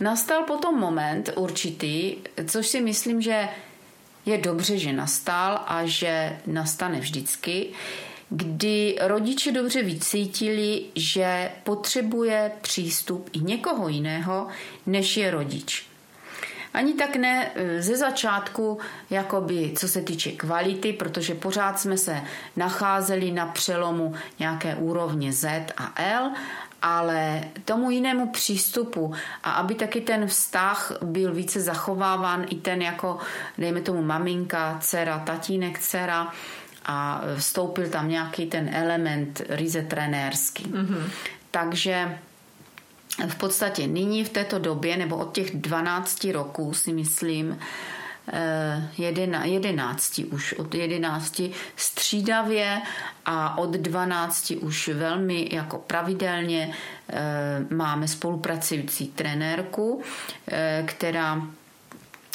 S2: Nastal potom moment určitý, což si myslím, že je dobře, že nastal a že nastane vždycky, kdy rodiče dobře vycítili, že potřebuje přístup i někoho jiného, než je rodič. Ani tak ne e, ze začátku, jakoby co se týče kvality, protože pořád jsme se nacházeli na přelomu nějaké úrovně Z a L, ale tomu jinému přístupu a aby taky ten vztah byl více zachováván i ten jako, dejme tomu maminka, dcera, tatínek, dcera a vstoupil tam nějaký ten element ryze trenérský. Mm-hmm. Takže v podstatě nyní v této době, nebo od těch 12 roků si myslím, eh, jedena, jedenácti už, od jedenácti střídavě a od dvanácti už velmi jako pravidelně eh, máme spolupracující trenérku, eh, která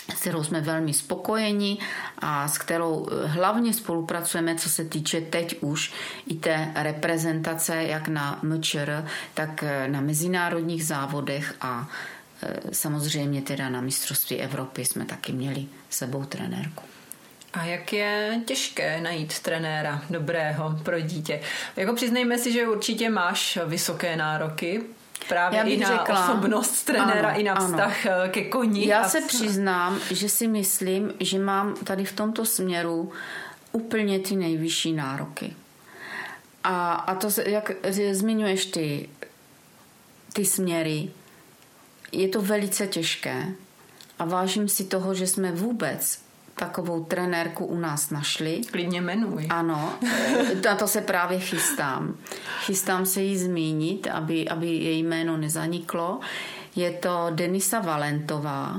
S2: s kterou jsme velmi spokojeni a s kterou eh, hlavně spolupracujeme, co se týče teď už i té reprezentace, jak na MČR, tak eh, na mezinárodních závodech a eh, samozřejmě teda na mistrovství Evropy jsme taky měli sebou trenérku.
S1: A jak je těžké najít trenéra dobrého pro dítě? Jako přiznejme si, že určitě máš vysoké nároky, právě Já i na řekla, osobnost trenéra, ano, i na vztah ano. Eh, ke koni.
S2: Já se přiznám, že si myslím, že mám tady v tomto směru úplně ty nejvyšší nároky. A, a to, jak zmiňuješ ty, ty směry, je to velice těžké. A vážím si toho, že jsme vůbec takovou trenérku u nás našli.
S1: Klidně jmenuj.
S2: Ano, na to se právě chystám. Chystám se jí zmínit, aby, aby její jméno nezaniklo. Je to Denisa Valentová,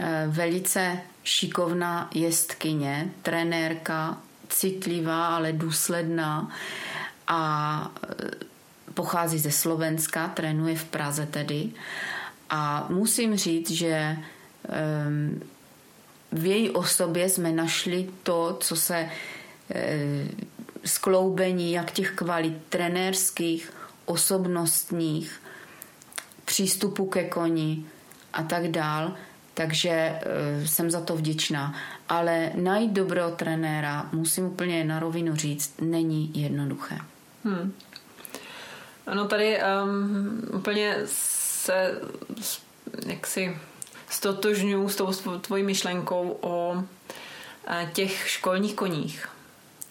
S2: eh, velice šikovná jestkyně, trenérka, citlivá, ale důsledná a eh, pochází ze Slovenska, trénuje v Praze tedy. A musím říct, že um, v její osobě jsme našli to, co se e, skloubení jak těch kvalit trenérských, osobnostních, přístupu ke koni a tak dál. Takže e, jsem za to vděčná. Ale najít dobrého trenéra, musím úplně na rovinu říct, není jednoduché. Hmm.
S1: Ano, tady um, úplně se jaksi stotožňuji s tou tvojí myšlenkou o eh, těch školních koních.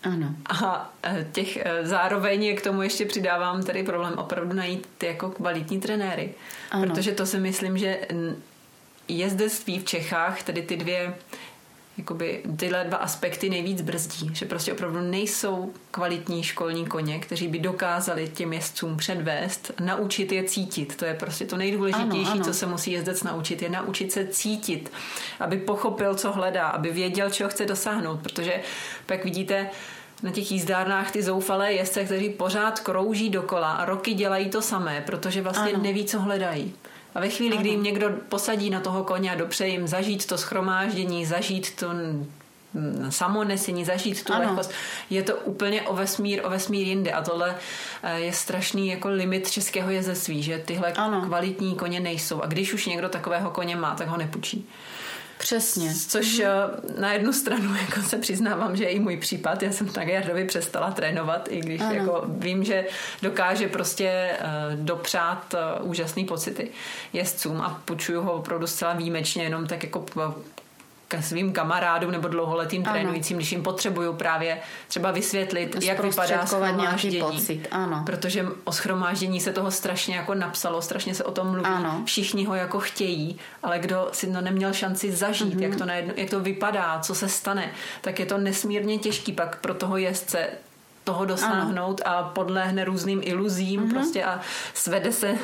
S2: Ano.
S1: A eh, těch eh, zároveň k tomu ještě přidávám tady problém opravdu najít ty jako kvalitní trenéry. Ano. Protože to si myslím, že jezdectví v Čechách, tedy ty dvě jakoby tyhle dva aspekty nejvíc brzdí, že prostě opravdu nejsou kvalitní školní koně, kteří by dokázali těm jezdcům předvést, naučit je cítit. To je prostě to nejdůležitější, ano, ano. co se musí jezdec naučit, je naučit se cítit, aby pochopil, co hledá, aby věděl, čeho chce dosáhnout, protože pak vidíte, na těch jízdárnách ty zoufalé jezdce, kteří pořád krouží dokola a roky dělají to samé, protože vlastně ano. neví, co hledají. A ve chvíli, kdy jim někdo posadí na toho koně a dopře jim zažít to schromáždění, zažít to samonesení, zažít tu ano. lehkost. Je to úplně o vesmír, o vesmír jinde a tohle eh, je strašný jako limit českého jezdectví, že tyhle ano. kvalitní koně nejsou a když už někdo takového koně má, tak ho nepůjčí.
S2: Přesně.
S1: Což mm. na jednu stranu jako se přiznávám, že je i můj případ. Já jsem tak Jardovi přestala trénovat, i když jako vím, že dokáže prostě uh, dopřát uh, úžasný pocity jezdcům a počuju ho opravdu zcela výjimečně, jenom tak jako k svým kamarádům nebo dlouholetým ano. trénujícím, když jim potřebuju právě třeba vysvětlit, jak vypadá schromáždění.
S2: Pocit. Ano.
S1: Protože o schromáždění se toho strašně jako napsalo, strašně se o tom mluví. Ano. Všichni ho jako chtějí, ale kdo si to neměl šanci zažít, mm-hmm. jak, to najednou, jak to vypadá, co se stane, tak je to nesmírně těžký pak pro toho jezdce toho dosáhnout ano. a podlehne různým iluzím mm-hmm. prostě a svede se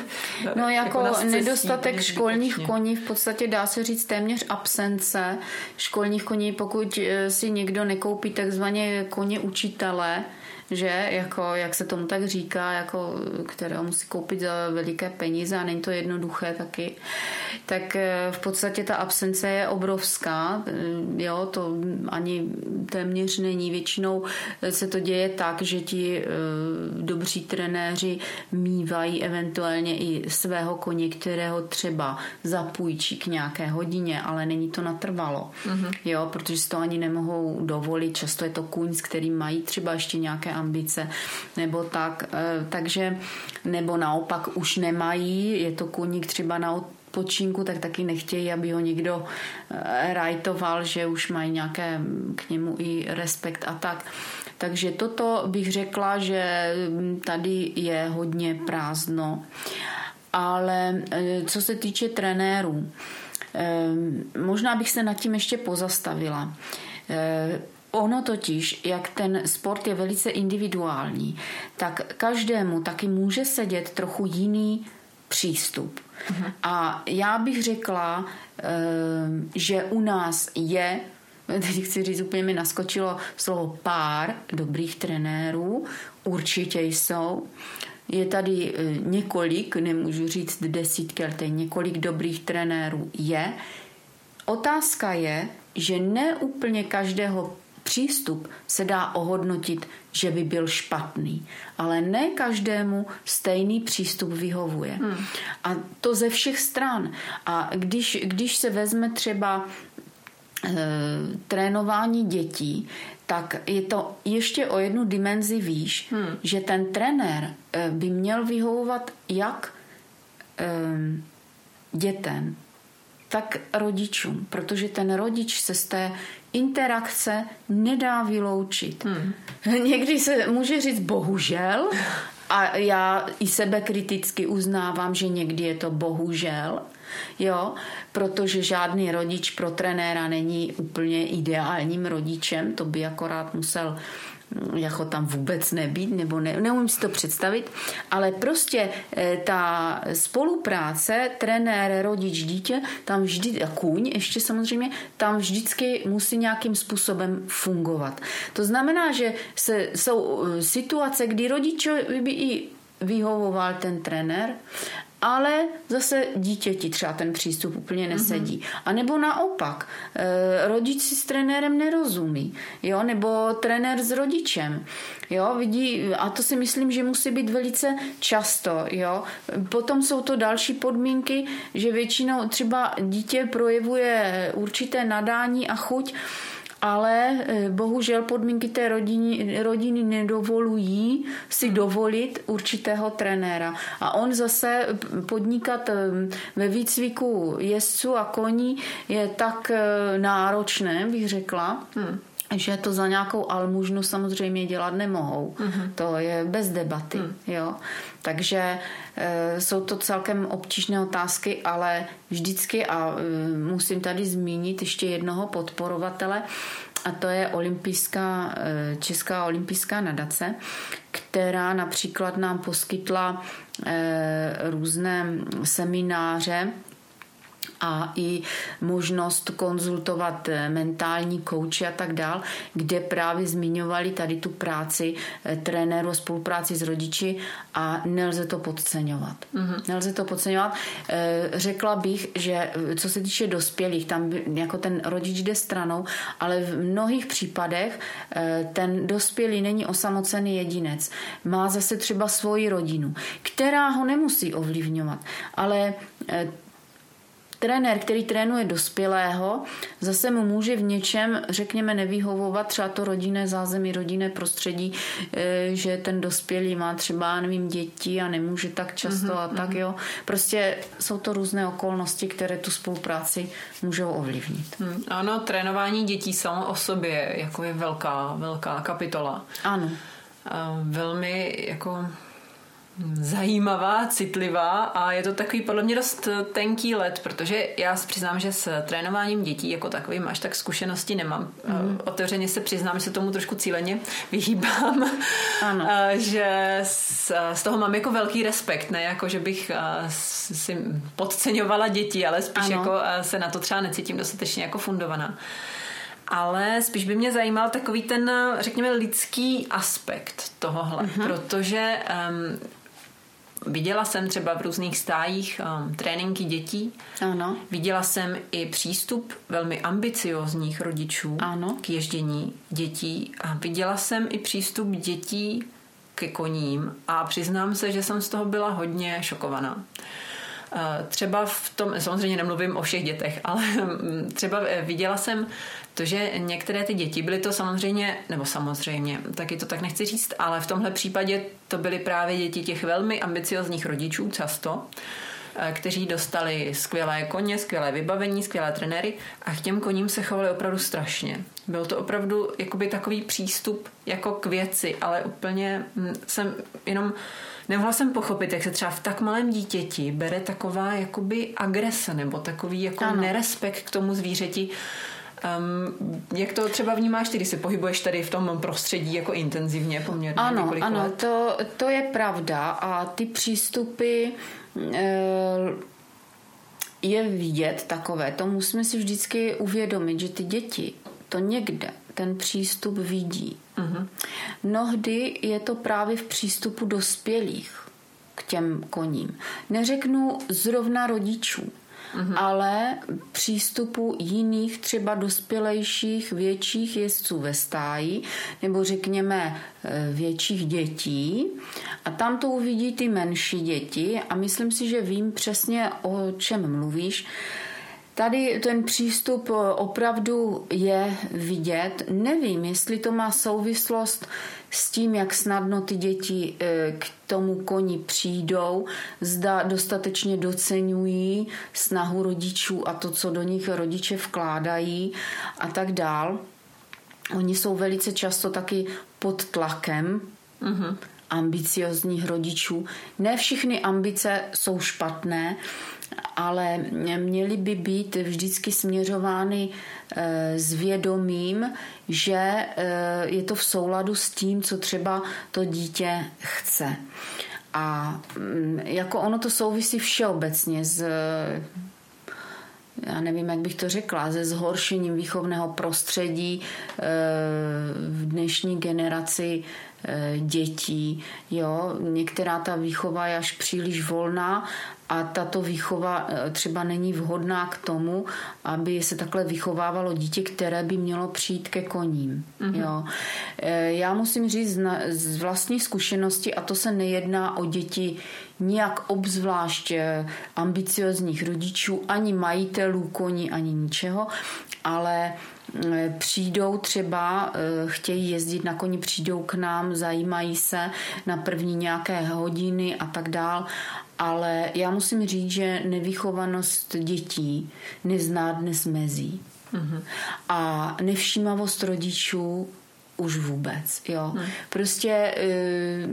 S2: No jako, jako nedostatek školních koní v podstatě dá se říct téměř absence školních koní, pokud eh, si někdo nekoupí takzvaně koně učitele, že jako, jak se tomu tak říká, jako, které musí koupit za veliké peníze a není to jednoduché taky, tak eh, v podstatě ta absence je obrovská, eh, jo, to ani téměř není. Většinou se to děje tak, že ti eh, dobří trenéři mývají eventuálně i svého koně, kterého třeba zapůjčí k nějaké hodině, ale není to natrvalo, mm-hmm. jo, protože si to ani nemohou dovolit. Často je to kůň, s kterým mají třeba ještě nějaké ambice nebo tak, takže nebo naopak už nemají, je to kůník třeba na odpočinku, tak taky nechtějí, aby ho někdo eh, rajtoval, že už mají nějaké k němu i respekt a tak. Takže toto bych řekla, že tady je hodně prázdno. Ale eh, co se týče trenérů, možná bych se nad tím ještě pozastavila. Ono totiž, jak ten sport je velice individuální, tak každému taky může sedět trochu jiný přístup. Uh-huh. A já bych řekla, eh, že u nás je teď chci říct, úplně mi naskočilo slovo pár dobrých trenérů, určitě jsou. Je tady eh, několik, nemůžu říct desítky, ale tady několik dobrých trenérů je. Otázka je, že ne úplně každého přístup se dá ohodnotit, že by byl špatný, ale ne každému stejný přístup vyhovuje. Hmm. A to ze všech stran. A když, když se vezme třeba e, trénování dětí, tak je to ještě o jednu dimenzi výš, hmm. že ten trenér e, by měl vyhovovat jak e, dětem, tak rodičům, protože ten rodič se z té interakce nedá vyloučit. Hmm. Někdy se může říct bohužel a já i sebe kriticky uznávám, že někdy je to bohužel, jo, protože žádný rodič pro trenéra není úplně ideálním rodičem, to by akorát musel jako tam vůbec nebýt, nebo ne, neumím si to představit, ale prostě eh, ta spolupráce, trenér, rodič, dítě, tam vždy, a kůň ještě samozřejmě, tam vždycky musí nějakým způsobem fungovat. To znamená, že se, jsou eh, situace, kdy rodičovi by i vyhovoval ten trenér ale zase dítěti třeba ten přístup úplně nesedí. Mm-hmm. A nebo naopak, e, rodič si s trenérem nerozumí, jo, nebo trenér s rodičem, jo, vidí, a to si myslím, že musí být velice často, jo. Potom jsou to další podmínky, že většinou třeba dítě projevuje určité nadání a chuť, ale eh, bohužel podmínky té rodiny, rodiny nedovolují si dovolit určitého trenéra. A on zase podnikat eh, ve výcviku jezdců a koní je tak eh, náročné, bych řekla. Hmm že to za nějakou almužnu samozřejmě dělat nemohou. Mm-hmm. To je bez debaty. Mm. Jo? Takže e, jsou to celkem obtížné otázky, ale vždycky, a e, musím tady zmínit ještě jednoho podporovatele, a to je olympijská, e, Česká olympijská nadace, která například nám poskytla e, různé semináře a i možnost konzultovat eh, mentální kouči a tak dál, kde právě zmiňovali tady tu práci eh, trenéru, spolupráci s rodiči a nelze to podceňovat. Mm-hmm. Nelze to podceňovat. Eh, řekla bych, že co se týče dospělých, tam jako ten rodič jde stranou, ale v mnohých případech ten dospělý není osamocený jedinec. Má zase třeba svoji rodinu, která ho nemusí ovlivňovat, ale trenér, který trénuje dospělého, zase mu může v něčem, řekněme, nevyhovovat třeba to rodinné zázemí, rodinné prostředí, eh, že ten dospělý má třeba, nevím, děti a nemůže tak často mm-hmm, a tak, mm-hmm. jo. Prostě jsou to různé okolnosti, které tu spolupráci můžou ovlivnit.
S1: Hmm, ano, trénování dětí samo o sobě jako je velká, velká kapitola.
S2: Ano.
S1: velmi jako zajímavá, citlivá a je to takový podle mě dost tenký let, protože já si přiznám, že s trénováním dětí jako takovým až tak zkušenosti nemám. Mm. Otevřeně se přiznám, že se tomu trošku cíleně vyhýbám, ano. že z, z toho mám jako velký respekt, ne jako, že bych si podceňovala děti, ale spíš ano. jako se na to třeba necítím dostatečně jako fundovaná ale spíš by mě zajímal takový ten, řekněme, lidský aspekt tohohle, mm-hmm. protože um, Viděla jsem třeba v různých stájích um, tréninky dětí.
S2: Ano.
S1: Viděla jsem i přístup velmi ambiciozních rodičů
S2: ano.
S1: k ježdění dětí. A viděla jsem i přístup dětí ke koním a přiznám se, že jsem z toho byla hodně šokovaná. Eh, třeba v tom, samozřejmě nemluvím o všech dětech, ale třeba eh, viděla jsem to, že některé ty děti byly to samozřejmě, nebo samozřejmě, taky to tak nechci říct, ale v tomhle případě to byly právě děti těch velmi ambiciozních rodičů často, eh, kteří dostali skvělé koně, skvělé vybavení, skvělé trenéry a k těm koním se chovali opravdu strašně. Byl to opravdu jakoby takový přístup jako k věci, ale úplně hm, jsem jenom nemohla jsem pochopit, jak se třeba v tak malém dítěti bere taková jakoby agrese nebo takový jako ano. nerespekt k tomu zvířeti, Um, jak to třeba vnímáš ty, když se pohybuješ tady v tom prostředí jako intenzivně poměrně
S2: Ano, ano, let? To, to je pravda a ty přístupy e, je vidět takové. To musíme si vždycky uvědomit, že ty děti to někde ten přístup vidí. Uh-huh. Mnohdy je to právě v přístupu dospělých k těm koním. Neřeknu zrovna rodičů, mm-hmm. ale přístupu jiných třeba dospělejších větších jezdců ve stáji nebo řekněme e, větších dětí a tam to uvidí ty menší děti a myslím si, že vím přesně o čem mluvíš. Tady ten přístup opravdu je vidět. Nevím, jestli to má souvislost s tím, jak snadno ty děti e, k tomu koni přijdou, zda dostatečně docenují snahu rodičů a to, co do nich rodiče vkládají a tak dál. Oni jsou velice často taky pod tlakem. Mm-hmm ambiciozních rodičů. Ne všechny ambice jsou špatné, ale měly by být vždycky směřovány eh, s vědomím, že eh, je to v souladu s tím, co třeba to dítě chce. A mm, jako ono to souvisí všeobecně s já nevím, jak bych to řekla, se zhoršením výchovného prostředí eh, v dnešní generaci dětí. Jo? Některá ta výchova je až příliš volná a tato výchova eh, třeba není vhodná k tomu, aby se takhle vychovávalo dítě, které by mělo přijít ke koním. Mm-hmm. Jo. Eh, já musím říct z vlastní zkušenosti, a to se nejedná o děti nijak obzvlášť eh, ambiciozních rodičů, ani majitelů koní, ani ničeho, ale přijdou třeba, chtějí jezdit na koni, přijdou k nám, zajímají se na první nějaké hodiny a tak dál ale já musím říct, že nevychovanost dětí nezná dnes mezí. Mm-hmm. A nevšímavost rodičů už vůbec. Jo. Mm. Prostě e,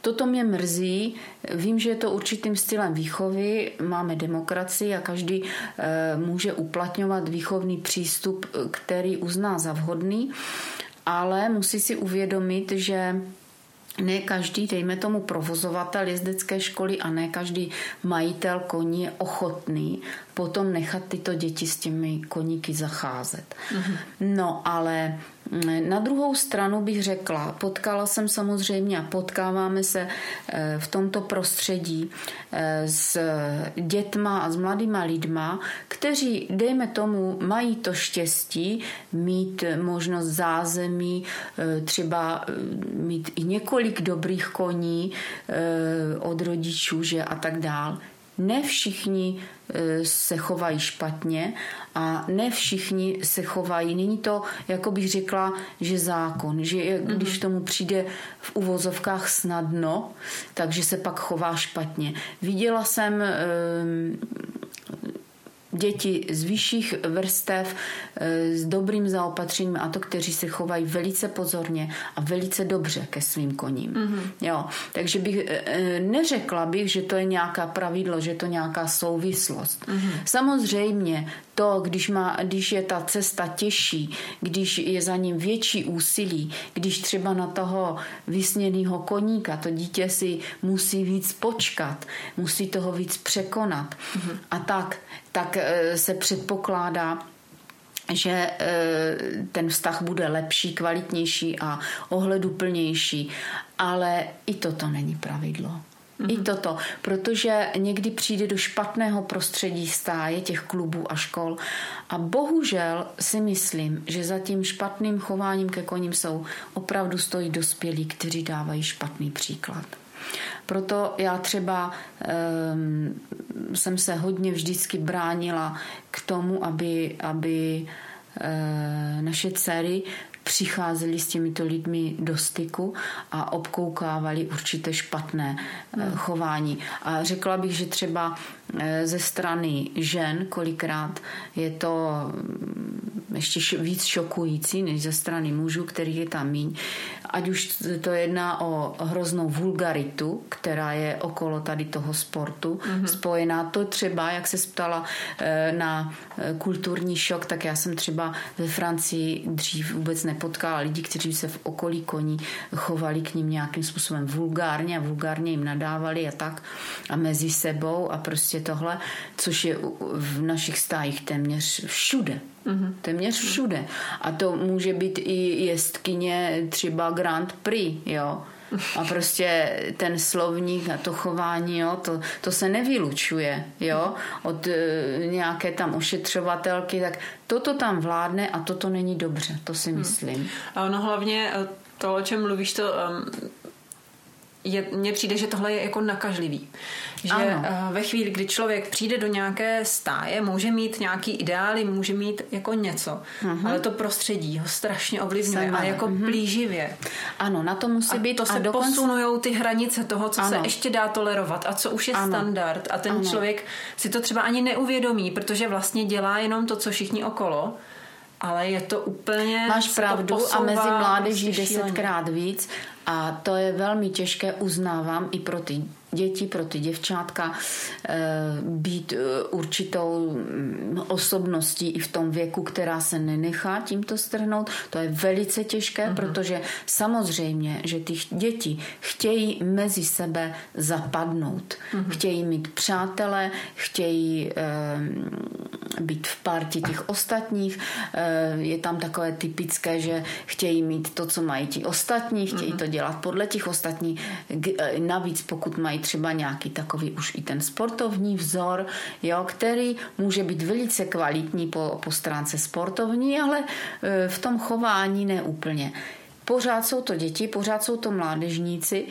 S2: toto mě mrzí. Vím, že je to určitým stylem výchovy. Máme demokracii a každý e, může uplatňovat výchovný přístup, který uzná za vhodný, ale musí si uvědomit, že ne každý, dejme tomu provozovatel jezdecké školy a ne každý majitel koní je ochotný potom nechat tyto děti s těmi koníky zacházet. Mm-hmm. No ale na druhou stranu bych řekla, potkala jsem samozřejmě a potkáváme se eh, v tomto prostředí eh, s dětma a s mladýma lidma, kteří, dejme tomu, mají to štěstí mít možnost zázemí, eh, třeba mít i několik dobrých koní od rodičů že a tak dál. Ne všichni se chovají špatně a ne všichni se chovají. Není to, jako bych řekla, že zákon, že mhm. když tomu přijde v uvozovkách snadno, takže se pak chová špatně. Viděla jsem děti z vyšších vrstev eh, s dobrým zaopatřením a to, kteří se chovají velice pozorně a velice dobře ke svým koním. Mm-hmm. Jo, takže bych eh, eh, neřekla bych, že to je nějaká pravidlo, že to je nějaká souvislost. Mm-hmm. Samozřejmě to, když, má, když je ta cesta těžší, když je za ním větší úsilí, když třeba na toho vysněného koníka to dítě si musí víc počkat, musí toho víc překonat mm-hmm. a tak, tak se předpokládá, že eh, ten vztah bude lepší, kvalitnější a ohleduplnější. Ale i toto není pravidlo. I mhm. toto, protože někdy přijde do špatného prostředí stáje těch klubů a škol a bohužel si myslím, že za tím špatným chováním ke koním jsou opravdu stojí dospělí, kteří dávají špatný příklad. Proto já třeba um, jsem se hodně vždycky bránila k tomu, aby, aby uh, naše dcery přicházeli s těmito lidmi do styku a obkoukávali určité špatné hmm. chování. A řekla bych, že třeba ze strany žen kolikrát je to mm, ještě víc šokující než ze strany mužů, který je tam míň. Ať už to jedná o hroznou vulgaritu, která je okolo tady toho sportu mm-hmm. spojená. To třeba, jak se ptala eh, na eh, kulturní šok, tak já jsem třeba ve Francii dřív vůbec nepotkala lidi, kteří se v okolí koní chovali k ním nějakým způsobem vulgárně a vulgárně jim nadávali a tak a mezi sebou a prostě tohle, což je v našich stájích téměř všude. Mm-hmm. Téměř všude. A to může být i jestkyně třeba Grand Prix, jo. A prostě ten slovník a to chování, jo, to, to se nevylučuje, jo, od e, nějaké tam ošetřovatelky, tak toto tam vládne a toto není dobře, to si hmm. myslím.
S1: A ono hlavně e, to, o čem mluvíš, to um, je, mně přijde, že tohle je jako nakažlivý. Že ano. Eh, ve chvíli, kdy člověk přijde do nějaké stáje, může mít nějaký ideály, může mít jako něco, uh-huh. ale to prostředí ho strašně ovlivňuje Sama. a jako uh-huh. plíživě.
S2: Ano, na to musí
S1: a
S2: být.
S1: to se a dokonce... posunujou ty hranice toho, co ano. se ještě dá tolerovat a co už je ano. standard a ten ano. člověk si to třeba ani neuvědomí, protože vlastně dělá jenom to, co všichni okolo ale je to úplně...
S2: Máš pravdu a mezi mládeží prostě desetkrát víc a to je velmi těžké, uznávám, i pro ty děti, pro ty děvčátka eh, být eh, určitou mm, osobností i v tom věku, která se nenechá tímto strhnout. To je velice těžké, uh-huh. protože samozřejmě, že ty děti chtějí mezi sebe zapadnout. Uh-huh. Chtějí mít přátele, chtějí uh, být v partě těch ostatních. Je tam takové typické, že chtějí mít to, co mají ti ostatní, chtějí uh-huh. to dělat podle těch ostatních. Navíc pokud mají třeba nějaký takový už i ten sportovní vzor, jo, který může být velice kvalitní po, po stránce sportovní, ale e, v tom chování neúplně. Pořád jsou to děti, pořád jsou to mládežníci,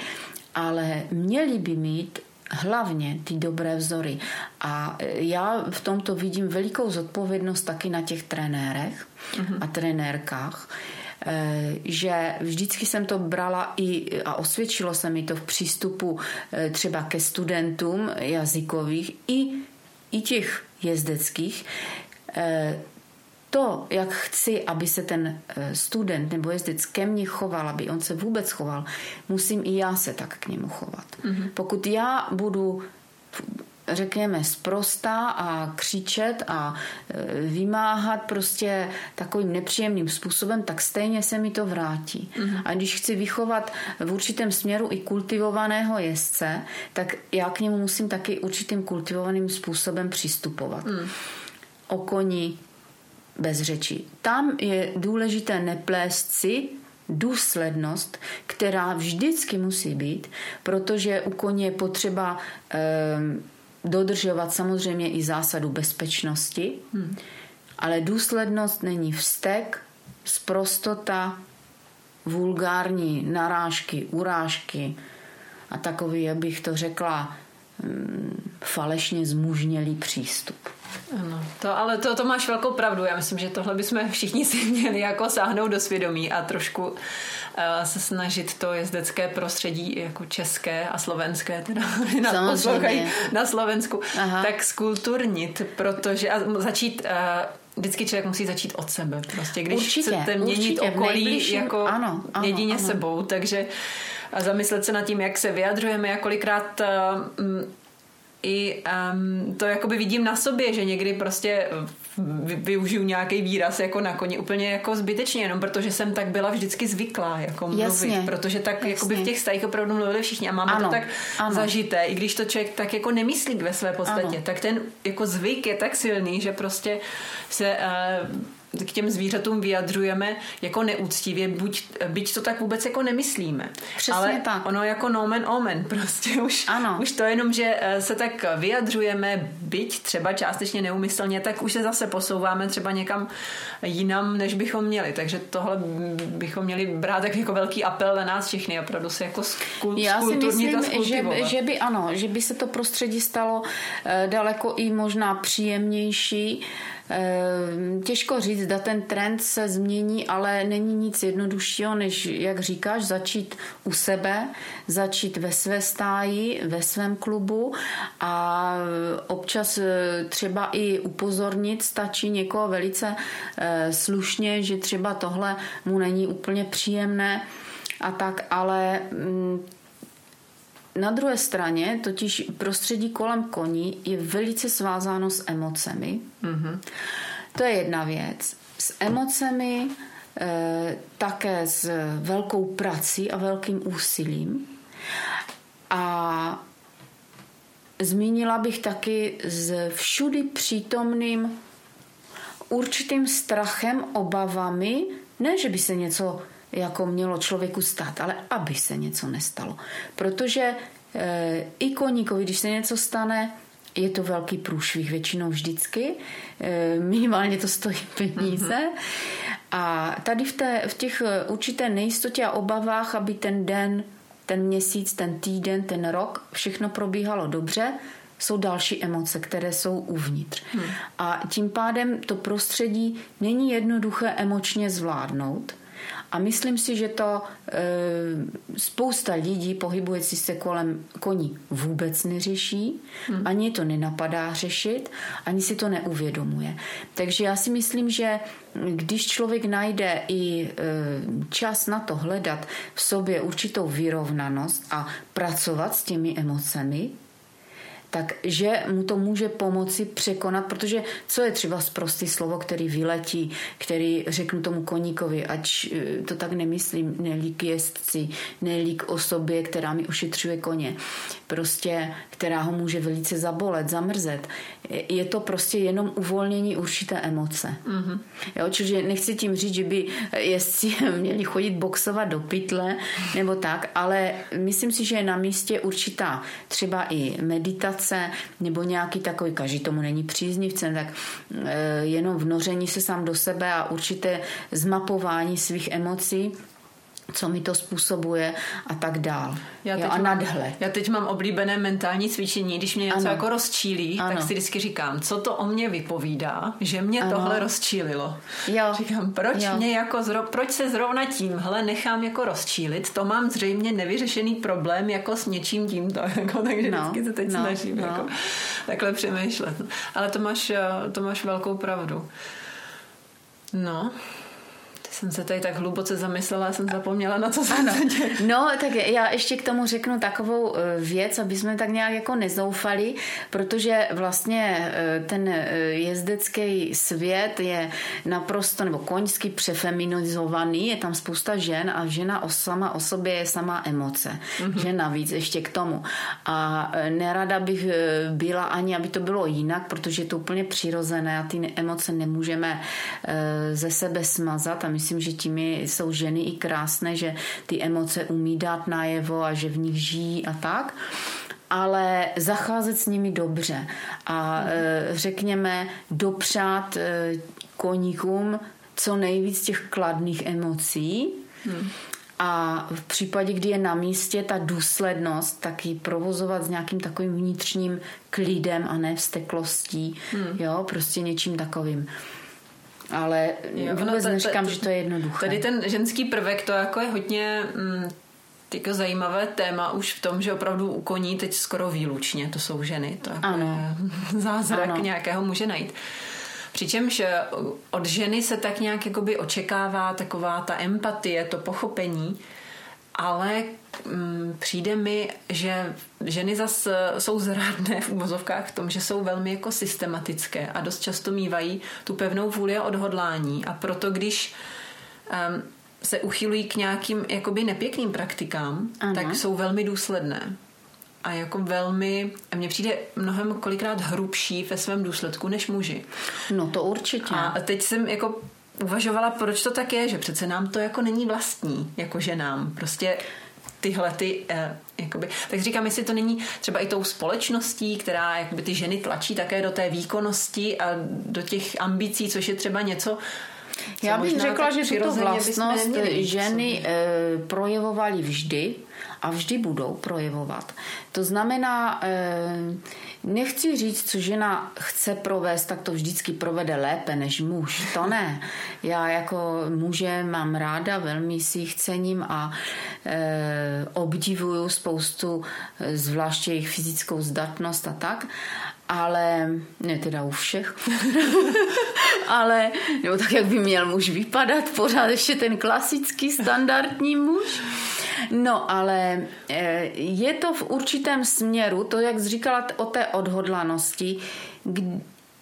S2: ale měli by mít hlavně ty dobré vzory. A e, já v tomto vidím velikou zodpovědnost taky na těch trenérech mm-hmm. a trenérkách, že vždycky jsem to brala i a osvědčilo se mi to v přístupu eh, třeba ke studentům jazykových i, i těch jezdeckých, eh, to, jak chci, aby se ten student nebo jezdec ke mně choval, aby on se vůbec choval, musím i já se tak k němu chovat. Mm-hmm. Pokud já budu řekněme, sprostá a křičet a e, vymáhat prostě takovým nepříjemným způsobem, tak stejně se mi to vrátí. Mm-hmm. A když chci vychovat v určitém směru i kultivovaného jezdce, tak já k němu musím taky určitým kultivovaným způsobem přistupovat. Mm. O koni bez řeči. Tam je důležité neplést si důslednost, která vždycky musí být, protože u koně je potřeba eh, dodržovat samozřejmě i zásadu bezpečnosti, hmm. ale důslednost není vztek, sprostota, vulgární narážky, urážky a takový, jak bych to řekla, mm, falešně zmužnělý přístup.
S1: Ano, to, ale to, to máš velkou pravdu. Já myslím, že tohle bychom všichni si měli jako sáhnout do svědomí a trošku se snažit to jezdecké prostředí jako české a slovenské, teda na, na Slovensku, Aha. tak skulturnit, protože a začít uh, vždycky člověk musí začít od sebe. Prostě když určitě, chcete měnit určitě, okolí jako ano, ano, jedině ano. sebou, takže a zamyslet se nad tím, jak se vyjadřujeme, jak kolikrát uh, i um, to jakoby vidím na sobě, že někdy prostě využiju nějaký výraz jako na koni úplně jako zbytečně, jenom protože jsem tak byla vždycky zvyklá jako mluvit, jasně, protože tak jasně. jakoby v těch stajích opravdu mluvili všichni a máme ano, to tak ano. zažité, i když to člověk tak jako nemyslí ve své podstatě, ano. tak ten jako zvyk je tak silný, že prostě se uh, k těm zvířatům vyjadřujeme jako neúctivě, buď, byť to tak vůbec jako nemyslíme.
S2: Přesně
S1: Ale
S2: tak.
S1: ono jako nomen omen, prostě už, ano. už to jenom, že eh, se tak vyjadřujeme, byť třeba částečně neumyslně, tak už se zase posouváme třeba někam jinam, než bychom měli. Takže tohle bychom měli brát tak jako velký apel na nás všechny, opravdu se jako skul,
S2: Já si myslím, že, že by ano, že by se to prostředí stalo uh, daleko i možná příjemnější, těžko říct, zda ten trend se změní, ale není nic jednoduššího, než, jak říkáš, začít u sebe, začít ve své stáji, ve svém klubu a občas eh, třeba i upozornit, stačí někoho velice eh, slušně, že třeba tohle mu není úplně příjemné a tak, ale mm, na druhé straně totiž prostředí kolem koní je velice svázáno s emocemi. Mm-hmm. To je jedna věc. S emocemi, e, také s velkou prací a velkým úsilím. A zmínila bych taky s všudy přítomným určitým strachem, obavami, ne, že by se něco jako mělo člověku stát, ale aby se něco nestalo. Protože e, i koníkovi, když se něco stane, je to velký průšvih většinou vždycky, e, minimálně to stojí peníze. Mm-hmm. A tady v, té, v těch eh, určité nejistotě a obavách, aby ten den, ten měsíc, ten týden, ten rok, všechno probíhalo dobře, jsou další emoce, které jsou uvnitř. Hmm. A tím pádem to prostředí není jednoduché emočně zvládnout. A myslím si, že to e, spousta lidí pohybující se kolem koní vůbec neřeší, hmm. ani to nenapadá řešit, ani si to neuvědomuje. Takže já si myslím, že když člověk najde i e, čas na to hledat v sobě určitou vyrovnanost a pracovat s těmi emocemi, takže mu to může pomoci překonat, protože co je třeba prostý slovo, který vyletí, který řeknu tomu koníkovi, ať eh, to tak nemyslím, nelík jezdci, nelík osobě, která mi ošetřuje koně, prostě, která ho může velice zabolet, zamrzet. Je to prostě jenom uvolnění určité emoce. Mm-hmm. Jo, čiže nechci tím říct, že by jezdci měli chodit boxovat do pytle nebo tak, ale myslím si, že je na místě určitá třeba i meditace, meditace nebo nějaký takový, každý tomu není příznivcem, tak e, jenom vnoření se sám do sebe a určité zmapování svých emocí co mi to způsobuje a tak dál. Já jo, a nadhled.
S1: Já teď mám oblíbené mentální cvičení, když mě něco ano. jako rozčílí, ano. tak si vždycky říkám, co to o mě vypovídá, že mě ano. tohle rozčílilo. Jo. Říkám, proč jo. mě jako zro, proč se zrovna tímhle nechám jako rozčílit, to mám zřejmě nevyřešený problém jako s něčím tímto, jako, takže no. vždycky se teď no. snažím no. Jako, takhle přemýšlet. Ale to máš, to máš velkou pravdu. No, jsem se tady tak hluboce zamyslela, jsem zapomněla, na co jsem ano.
S2: No, tak já ještě k tomu řeknu takovou e, věc, aby jsme tak nějak jako nezoufali, protože vlastně e, ten e, jezdecký svět je naprosto, nebo koňský přefeminizovaný, je tam spousta žen a žena sama o sobě je sama emoce. Mm-hmm. Že navíc ještě k tomu. A nerada bych byla ani, aby to bylo jinak, protože je to úplně přirozené a ty emoce nemůžeme ze sebe smazat a myslím, myslím, že tím jsou ženy i krásné, že ty emoce umí dát najevo a že v nich žijí a tak ale zacházet s nimi dobře a mhm. řekněme dopřát e, koníkům co nejvíc těch kladných emocí. Hmm. A v případě, kdy je na místě ta důslednost, tak ji provozovat s nějakým takovým vnitřním klidem a ne vsteklostí, hmm. jo, prostě něčím takovým ale jo, vůbec no, neříkám, že to je jednoduché.
S1: Tady ten ženský prvek, to jako je hodně mm, jako zajímavé téma už v tom, že opravdu u koní teď skoro výlučně to jsou ženy. To jako ano. je zázrak ano. nějakého může najít. Přičemž eh, od ženy se tak nějak jakoby očekává taková ta empatie, to pochopení, ale přijde mi, že ženy zas jsou zrádné v úvozovkách v tom, že jsou velmi jako systematické a dost často mývají tu pevnou vůli a odhodlání a proto když um, se uchylují k nějakým jakoby nepěkným praktikám, ano. tak jsou velmi důsledné a jako velmi, a mně přijde mnohem kolikrát hrubší ve svém důsledku než muži.
S2: No to určitě.
S1: A teď jsem jako uvažovala, proč to tak je, že přece nám to jako není vlastní, jako že nám prostě tyhle ty, eh, jakoby, tak říkám, jestli to není třeba i tou společností, která jakoby ty ženy tlačí také do té výkonnosti a do těch ambicí, což je třeba něco,
S2: já bych řekla, že tuto vlastnost ženy e, projevovaly vždy a vždy budou projevovat. To znamená, eh, nechci říct, co žena chce provést, tak to vždycky provede lépe než muž. To ne. Já jako muže mám ráda, velmi si jich cením a e, obdivuju spoustu, zvláště jejich fyzickou zdatnost a tak ale ne teda u všech, ale nebo tak, jak by měl muž vypadat, pořád ještě ten klasický standardní muž. No, ale eh, je to v určitém směru, to, jak jsi říkala o té odhodlanosti,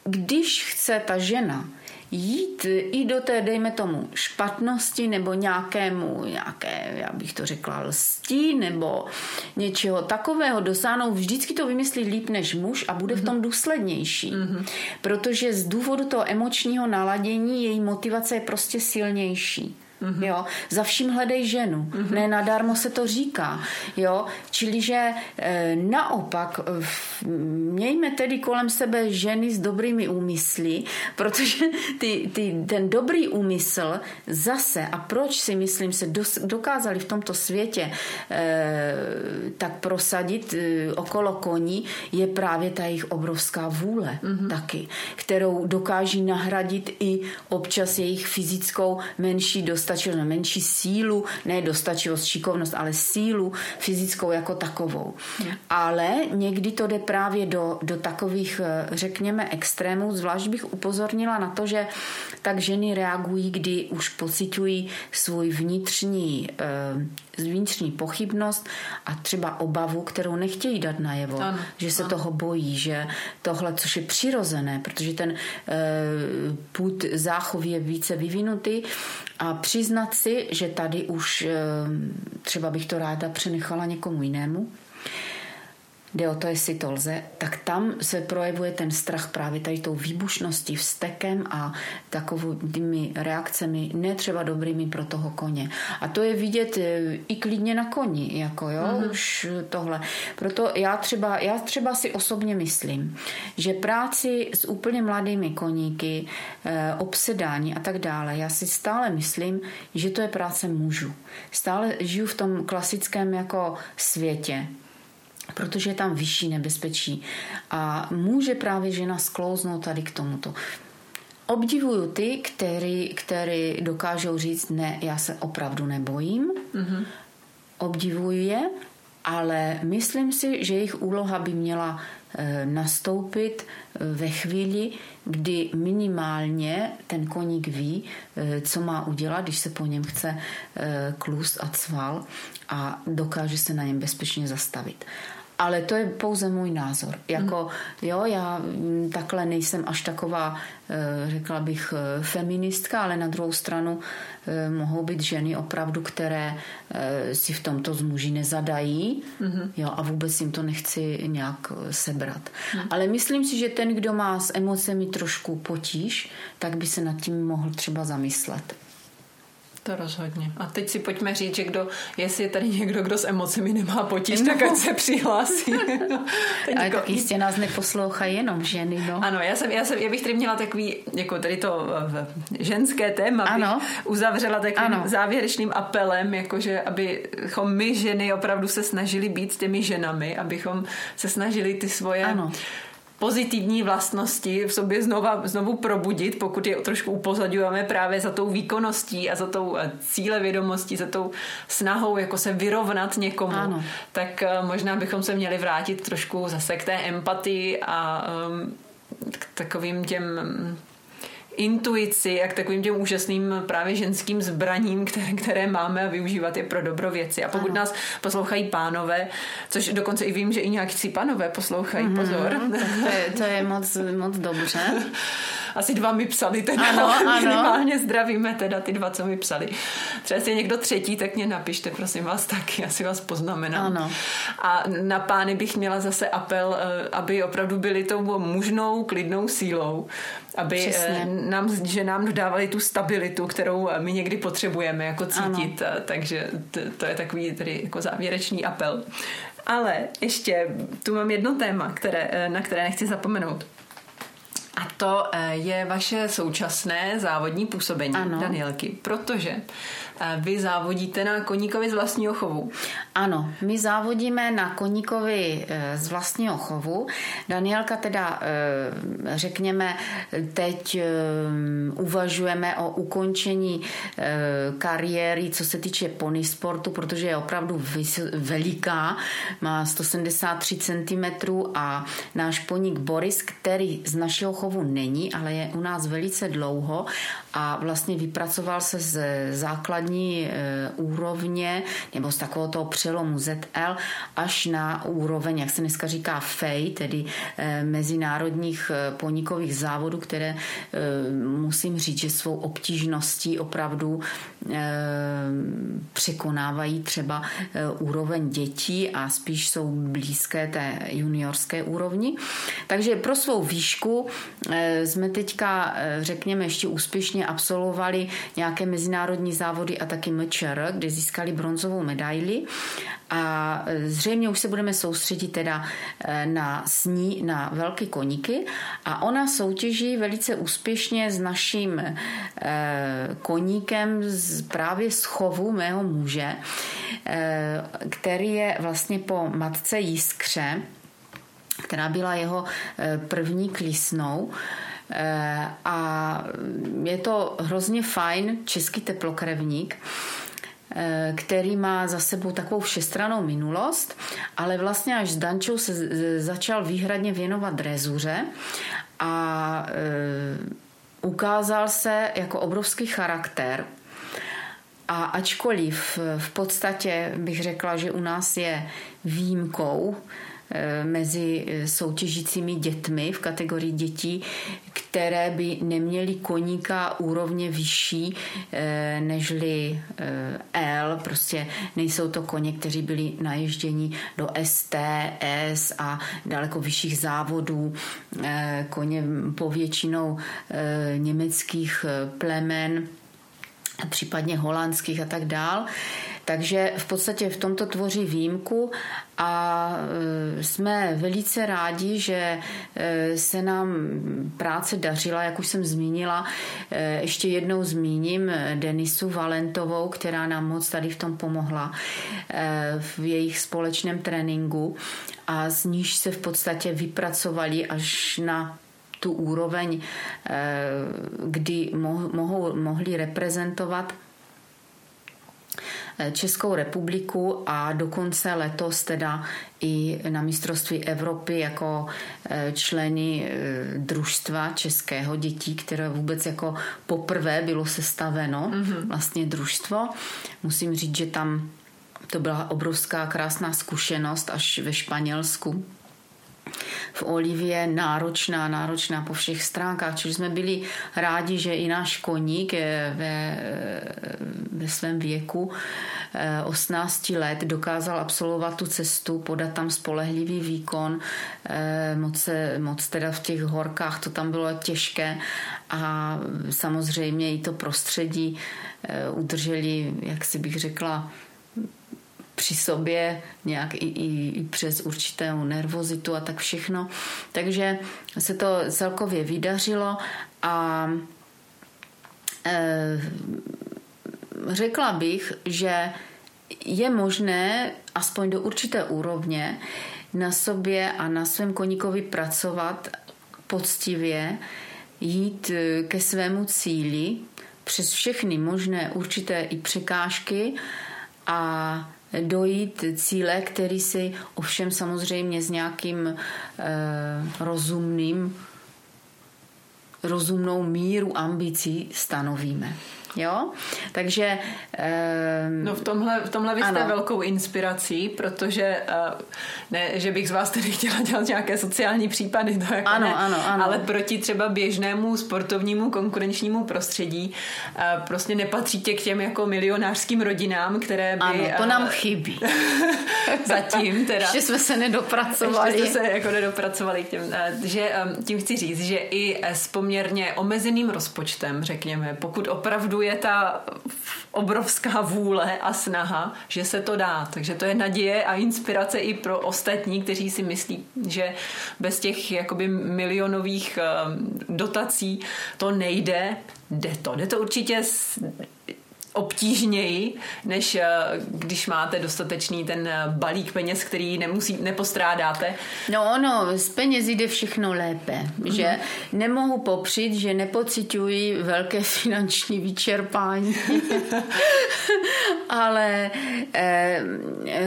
S2: když chce ta žena jít i do té, dejme tomu, špatnosti nebo nějakému, nějaké, já bych to řekla, lstí nebo něčeho takového dosáhnout, vždycky to vymyslí líp než muž a bude v tom mhm. důslednější. Mm-hmm. Protože z důvodu toho emočního naladění její motivace je prostě silnější. Mm-hmm. Jo, za vším hledej ženu. Mm-hmm. Ne nadarmo se to říká. Jo, čili že e, naopak mějme tedy kolem sebe ženy s dobrými úmysly, protože ty, ty, ten dobrý úmysl zase, a proč si myslím, se dos, dokázali v tomto světě e, tak prosadit e, okolo koní, je právě ta jejich obrovská vůle mm-hmm. taky, kterou dokáží nahradit i občas jejich fyzickou menší dost dostačil na menší sílu, ne dostačilost, šikovnost, ale sílu fyzickou jako takovou. Ale někdy to jde právě do, do takových, eh, řekněme, extrémů. Zvlášť bych upozornila na to, že tak ženy reagují, kdy už pocitují svůj vnitřní eh, vnitřní pochybnost a třeba obavu, kterou nechtějí dát najevo, ano, že se ano. toho bojí, že tohle, což je přirozené, protože ten e, půd záchov je více vyvinutý a přiznat si, že tady už e, třeba bych to ráda přenechala někomu jinému, jde o to, jestli to lze, tak tam se projevuje ten strach právě tady tou výbušností, vstekem a takovými reakcemi netřeba dobrými pro toho koně. A to je vidět e, i klidně na koni, jako jo, mm-hmm. už tohle. Proto já třeba, já třeba si osobně myslím, že práci s úplně mladými koníky, e, obsedání a tak dále, já si stále myslím, že to je práce mužů. Stále žiju v tom klasickém jako světě, protože je tam vyšší nebezpečí. A může právě žena sklouznout tady k tomuto. Obdivuju ty, který, který dokážou říct, ne, já se opravdu nebojím. Mm-hmm. Obdivuju je, ale myslím si, že jejich úloha by měla e, nastoupit e, ve chvíli, kdy minimálně ten koník ví, e, co má udělat, když se po něm chce klus a cval a dokáže se na něm bezpečně zastavit. Ale to je pouze můj názor. Jako, jo, já mm, takhle nejsem až taková, eh, řekla bych, eh, feministka, ale na druhou stranu eh, mohou být ženy opravdu, které si v tomto z muži nezadají mm-hmm. jo, a vůbec jim to nechci nějak sebrat. Mm. Ale myslím si, že ten, kdo má s emocemi trošku potíž, tak by se nad tím mohl třeba zamyslet.
S1: To rozhodně. A teď si pojďme říct, že kdo, jestli je tady někdo, kdo s emocemi nemá potíž, no. tak ať se přihlásí.
S2: Ale jako... tak jistě nás neposlouchají jenom ženy, no.
S1: Ano, já, jsem, já, jsem, já bych tady měla takový, jako tady to ženské téma, ano. uzavřela takovým ano. závěrečným apelem, jakože abychom my ženy opravdu se snažili být s těmi ženami, abychom se snažili ty svoje ano pozitivní vlastnosti v sobě znova, znovu probudit, pokud je trošku upozadňujeme právě za tou výkonností a za tou eh, cílevědomostí, za tou snahou jako se vyrovnat někomu, ano. tak eh, možná bychom se měli vrátit trošku zase k té empatii a um, k takovým těm intuici a k takovým těm úžasným právě ženským zbraním, které, které máme a využívat je pro dobro věci. A pokud ano. nás poslouchají pánové, což dokonce i vím, že i nějaký pánové poslouchají, mm-hmm, pozor.
S2: To je, to je moc, moc dobře.
S1: Asi dva mi psali, teda ano, ano. minimálně zdravíme teda ty dva, co mi psali. Třeba jestli je někdo třetí, tak mě napište, prosím vás taky, asi vás poznamenám. Ano. A na pány bych měla zase apel, eh, aby opravdu byli tou mužnou, klidnou sílou, aby eh, Přesně. nám, že nám dodávali tu stabilitu, kterou my někdy potřebujeme jako cítit. Ano. Takže to, to je takový tedy jako závěrečný apel. Ale ještě tu mám jedno téma, které, eh, na které nechci zapomenout. A to eh, je vaše současné závodní působení,
S2: ano.
S1: Danielky, protože vy závodíte na koníkovi z vlastního chovu.
S2: Ano, my závodíme na koníkovi eh, z vlastního chovu. Danielka teda, eh, řekněme, teď eh, uvažujeme o ukončení kariéry, co se týče pony sportu, protože je opravdu veliká, má 173 cm a náš poník Boris, který z našeho chovu není, ale je u nás velice dlouho a vlastně vypracoval se z základní e, úrovně nebo z takového toho přelomu ZL až na úroveň, jak se dneska říká FEJ, tedy e, mezinárodních e, poníkových závodů, které musím říct, že svou obtížností opravdu překonávají třeba úroveň dětí a spíš jsou blízké té juniorské úrovni. Takže pro svou výšku jsme teďka, řekněme, ještě úspěšně absolvovali nějaké mezinárodní závody a taky MČR, kde získali bronzovou medaili. A zřejmě už se budeme soustředit teda eh, na sní, na velké koníky. A ona soutěží velice úspěšně s naším eh, koníkem z, právě z chovu mého muže, který je vlastně po matce Jiskře, která byla jeho první klisnou, a je to hrozně fajn český teplokrevník, eh, který má za sebou takovou všestranou minulost, ale vlastně až s Dančou se začal výhradně věnovat drezuře a eh, ukázal se jako obrovský charakter. A ačkoliv v podstatě bych řekla, že u nás je výjimkou, Eh, mezi eh, soutěžícími dětmi v kategorii dětí, které by neměly koníka úrovně vyšší eh, nežli L. Prostě nejsou to koně, kteří byli naježděni do STS a daleko vyšších závodů. Koně povětšinou německých plemen případně holandských a tak dál. Takže v podstatě v tomto tvoří výjimku a e, jsme velice rádi, že e, se nám práce dařila, jak už jsem zmínila. E, ještě jednou zmíním Denisu Valentovou, která nám moc tady v tom pomohla v jejich společném tréninku a z níž se v podstatě vypracovali až na tu úroveň, kdy mohou, mohli reprezentovat Českou republiku a dokonce letos teda i na mistrovství Evropy jako e, členy e, družstva českého dětí, které vůbec jako poprvé bylo sestaveno mm-hmm. vlastně družstvo. Musím říct, že tam to byla obrovská krásná zkušenost až ve Španělsku v Olivě náročná, náročná po všech stránkách, čili jsme byli rádi, že i náš koník je ve, ve svém věku 18 eh, let dokázal absolvovat tu cestu, podat tam spolehlivý výkon, eh, moc, moc teda v těch horkách to tam bylo těžké. A samozřejmě i to prostředí eh, udrželi, jak si bych řekla, při sobě nějak i, i, i přes určitou nervozitu a tak všechno. Takže se to celkově vydařilo a e, řekla bych, že je možné aspoň do určité úrovně na sobě a na svém koníkovi pracovat poctivě, jít e, ke svému cíli přes všechny možné určité i překážky a dojít cíle, který si ovšem samozřejmě s nějakým eh, rozumným rozumnou míru ambicí stanovíme. Jo? Takže...
S1: Um, no v tomhle, v tomhle vy jste ano. velkou inspirací, protože uh, ne, že bych z vás tedy chtěla dělat nějaké sociální případy, to jako
S2: ano,
S1: ne,
S2: ano, ano.
S1: ale proti třeba běžnému sportovnímu konkurenčnímu prostředí uh, prostě nepatříte k těm jako milionářským rodinám, které by...
S2: Ano, to nám uh, chybí.
S1: zatím teda.
S2: Ještě jsme se nedopracovali.
S1: Ještě jsme se jako nedopracovali k těm. Uh, že um, tím chci říct, že i s poměrně omezeným rozpočtem, řekněme, pokud opravdu je ta obrovská vůle a snaha, že se to dá. Takže to je naděje a inspirace i pro ostatní, kteří si myslí, že bez těch jakoby milionových dotací to nejde. Jde to. Jde to určitě obtížněji, než eh, když máte dostatečný ten eh, balík peněz, který nemusí, nepostrádáte.
S2: No ono, z peněz jde všechno lépe, mm-hmm. že nemohu popřít, že nepocituji velké finanční vyčerpání, ale eh,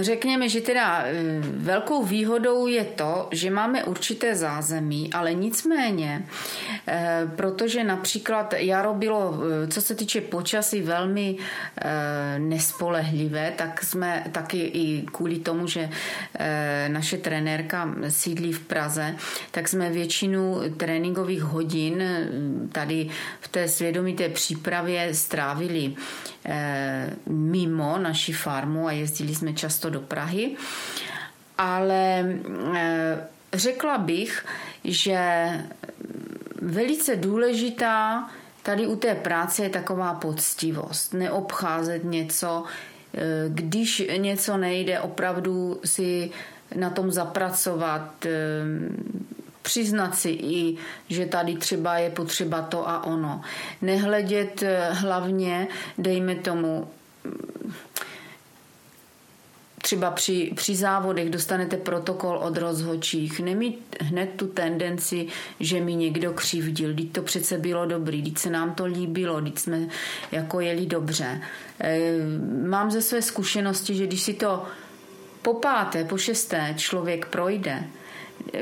S2: řekněme, že teda velkou výhodou je to, že máme určité zázemí, ale nicméně, eh, protože například jaro bylo, co se týče počasí, velmi nespolehlivé, tak jsme taky i kvůli tomu, že eh, naše trenérka sídlí v Praze, tak jsme většinu tréninkových hodin eh, tady v té svědomité přípravě strávili mimo naši farmu a jezdili jsme často do Prahy. Ale řekla bych, že velice důležitá Tady u té práce je taková poctivost, neobcházet něco, eh, když něco nejde, opravdu si na tom zapracovat, eh, přiznat si i, že tady třeba je potřeba to a ono. Nehledět eh, hlavně, dejme tomu, třeba při, při závodech dostanete protokol od rozhodčích, nemít hned tu tendenci, že mi někdo křivdil, teď to přece bylo dobrý, teď se nám to líbilo, teď jsme jako jeli dobře. E, mám ze své zkušenosti, že když si to po páté, po šesté člověk projde,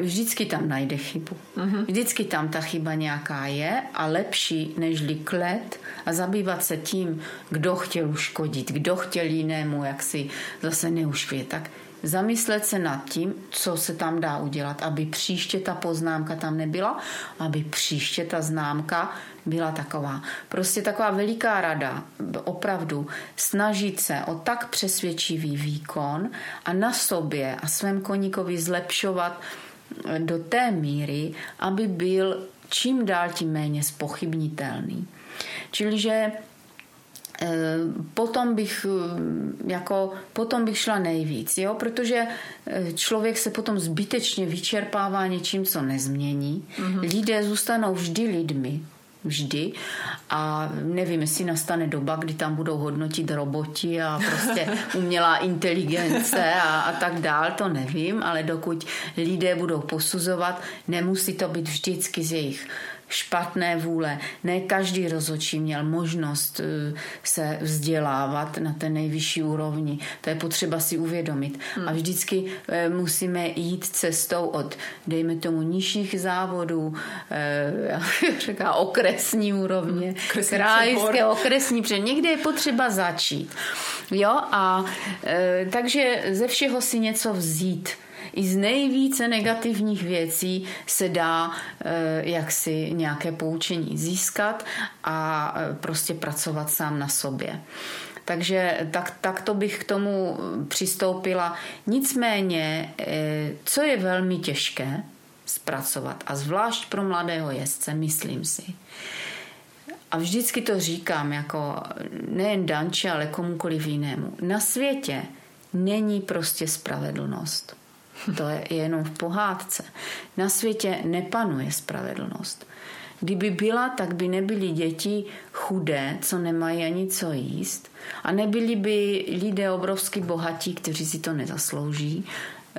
S2: vždycky tam najde chybu. Uh-huh. Vždycky tam ta chyba nějaká je a lepší než klet a zabývat se tím, kdo chtěl uškodit, kdo chtěl jinému, jak si zase neušvět. Tak zamyslet se nad tím, co se tam dá udělat, aby příště ta poznámka tam nebyla, aby příště ta známka byla taková. Prostě taková veliká rada, opravdu snažit se o tak přesvědčivý výkon a na sobě a svém koníkovi zlepšovat do té míry, aby byl čím dál tím méně spochybnitelný. Čili že eh, potom bych eh, jako potom bych šla nejvíc, jo? protože eh, člověk se potom zbytečně vyčerpává něčím, co nezmění. Mm-hmm. Lidé zůstanou vždy lidmi vždy. A nevím, jestli nastane doba, kdy tam budou hodnotit roboti a prostě umělá inteligence a, a tak dál, to nevím, ale dokud lidé budou posuzovat, nemusí to být vždycky z jejich špatné vůle. Ne každý rozhodčí měl možnost eh, se vzdělávat na té nejvyšší úrovni. To je potřeba si uvědomit. Hmm. A vždycky eh, musíme jít cestou od, dejme tomu, nižších závodů, eh, říká okresní úrovně, hmm. krajské, okresní, protože někde je potřeba začít. Jo, a takže ze všeho si něco vzít i z nejvíce negativních věcí se dá eh, jaksi nějaké poučení získat a eh, prostě pracovat sám na sobě. Takže tak, tak to bych k tomu přistoupila. Nicméně, eh, co je velmi těžké zpracovat, a zvlášť pro mladého jezdce, myslím si, a vždycky to říkám jako nejen Danče, ale komukoliv jinému. Na světě není prostě spravedlnost. To je jenom v pohádce. Na světě nepanuje spravedlnost. Kdyby byla, tak by nebyly děti chudé, co nemají ani co jíst. A nebyli by lidé obrovsky bohatí, kteří si to nezaslouží,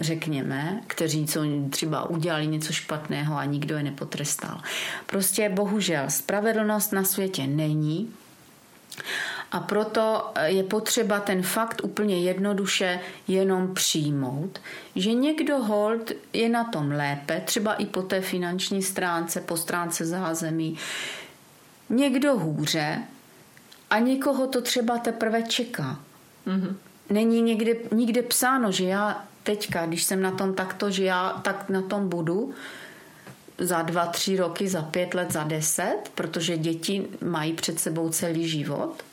S2: řekněme, kteří co třeba udělali něco špatného a nikdo je nepotrestal. Prostě bohužel spravedlnost na světě není. A proto je potřeba ten fakt úplně jednoduše jenom přijmout, že někdo hold je na tom lépe, třeba i po té finanční stránce, po stránce zázemí, někdo hůře a někoho to třeba teprve čeká. Mm-hmm. Není někde, nikde psáno, že já teďka, když jsem na tom takto, že já tak na tom budu, za dva, tři roky, za pět let, za deset, protože děti mají před sebou celý život.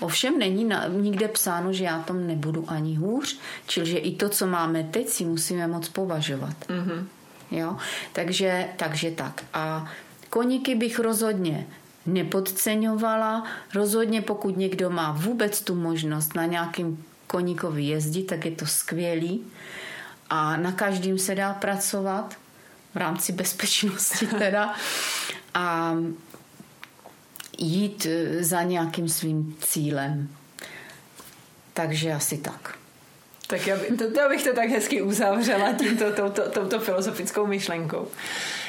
S2: Ovšem není na, nikde psáno, že já tom nebudu ani hůř, čili že i to, co máme teď, si musíme moc považovat. Mm-hmm. Jo? Takže, takže tak. A koníky bych rozhodně nepodceňovala. Rozhodně pokud někdo má vůbec tu možnost na nějakým koníkovi jezdit, tak je to skvělý. A na každým se dá pracovat v rámci bezpečnosti teda. A jít za nějakým svým cílem. Takže asi tak.
S1: Tak já, by, to, to bych to tak hezky uzavřela tímto, touto, touto filozofickou myšlenkou.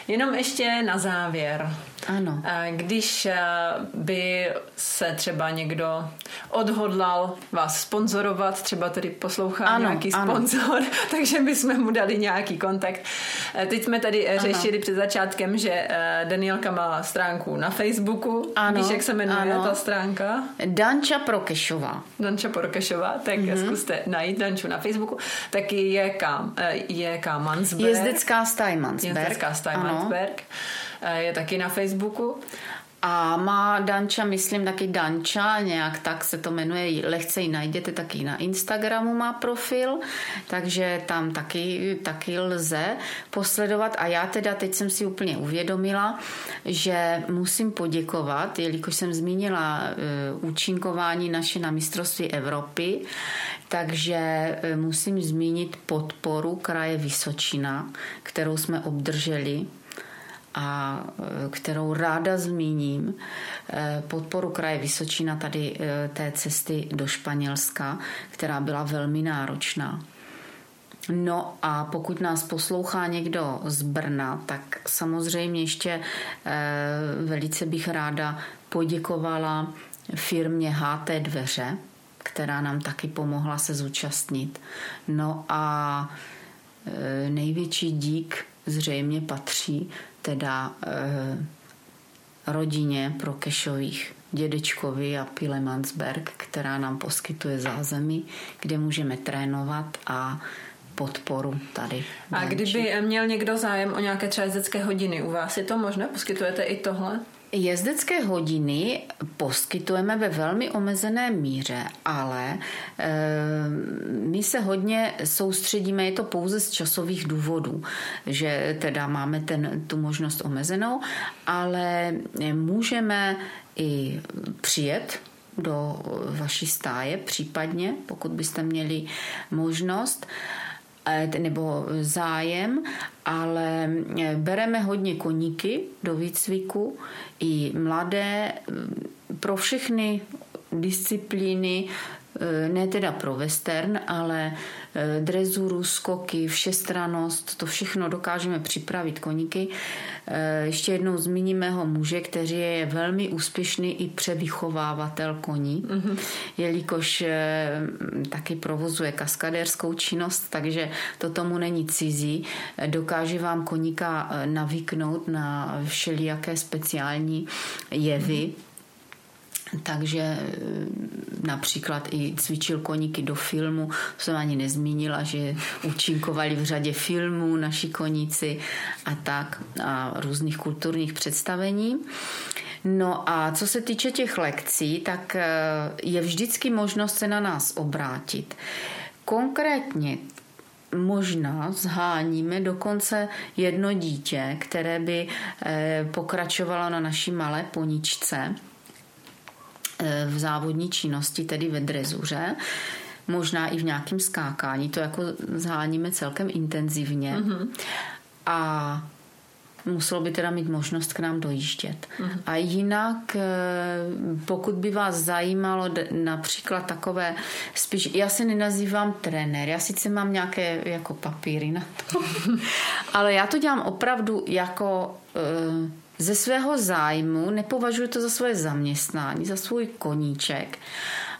S1: Jenom ještě na závěr.
S2: Ano.
S1: Když eh, by se třeba někdo odhodlal vás sponzorovat, třeba tady poslouchá ano, nějaký sponzor, ano. takže bychom mu dali nějaký kontakt. Eh, teď jsme tady eh, ano. řešili před začátkem, že Danielka má stránku na Facebooku. Ano, Víš, jak se jmenuje ano. ta stránka?
S2: Danča Prokešová.
S1: Danča Prokešová, tak mm-hmm. zkuste najít Danču na Facebooku. Taky je K, je K Mansberg.
S2: Jezdecká staj Mansberg.
S1: Jezdecká staj Mansberg. Je taky na Facebooku.
S2: A má Danča, myslím taky Danča, nějak tak se to jmenuje, lehce ji najděte taky na Instagramu má profil, takže tam taky, taky lze posledovat. A já teda teď jsem si úplně uvědomila, že musím poděkovat, jelikož jsem zmínila uh, účinkování naše na mistrovství Evropy, takže uh, musím zmínit podporu kraje Vysočina, kterou jsme obdrželi a e, kterou ráda zmíním, e, podporu kraje Vysočina tady e, té cesty do Španělska, která byla velmi náročná. No a pokud nás poslouchá někdo z Brna, tak samozřejmě ještě velice bych ráda poděkovala firmě HT Dveře, která nám taky pomohla se zúčastnit. No a největší dík zřejmě patří teda eh, rodině Prokešových dědečkovi a Pile Mansberg, která nám poskytuje zázemí, kde můžeme trénovat a podporu tady.
S1: A kdyby měl někdo zájem o nějaké třeba hodiny u vás, je to možné? Poskytujete i tohle?
S2: Jezdecké hodiny poskytujeme ve velmi omezené míře, ale e, my se hodně soustředíme, je to pouze z časových důvodů, že teda máme ten, tu možnost omezenou, ale můžeme i přijet do vaší stáje případně, pokud byste měli možnost nebo zájem, ale bereme hodně koníky do výcviku, i mladé, pro všechny disciplíny, ne teda pro western, ale drezuru, skoky, všestranost, to všechno dokážeme připravit koníky. E, ještě jednou zmíním mého muže, který je velmi úspěšný i převychovávatel koní, mm-hmm. jelikož taky provozuje kaskadérskou činnost, takže to tomu není cizí. Dokáže vám koníka navyknout na všelijaké speciální jevy. Mm-hmm takže e, například i cvičil koníky do filmu, jsem ani nezmínila, že účinkovali v řadě filmů naši koníci a tak a různých kulturních představení. No a co se týče těch lekcí, tak e, je vždycky možnost se na nás obrátit. Konkrétně možná zháníme dokonce jedno dítě, které by e, pokračovalo na naší malé poničce v závodní činnosti, tedy ve drezuře, možná i v nějakém skákání. To jako zháníme celkem intenzivně. Mm-hmm. A muselo by teda mít možnost k nám dojíždět. Mm-hmm. A jinak, eh, pokud by vás zajímalo například takové, spíš, já se nenazývám trenér, já sice mám nějaké jako papíry na to, ale já to dělám opravdu jako uh, ze svého zájmu, nepovažuji to za svoje zaměstnání, za svůj koníček.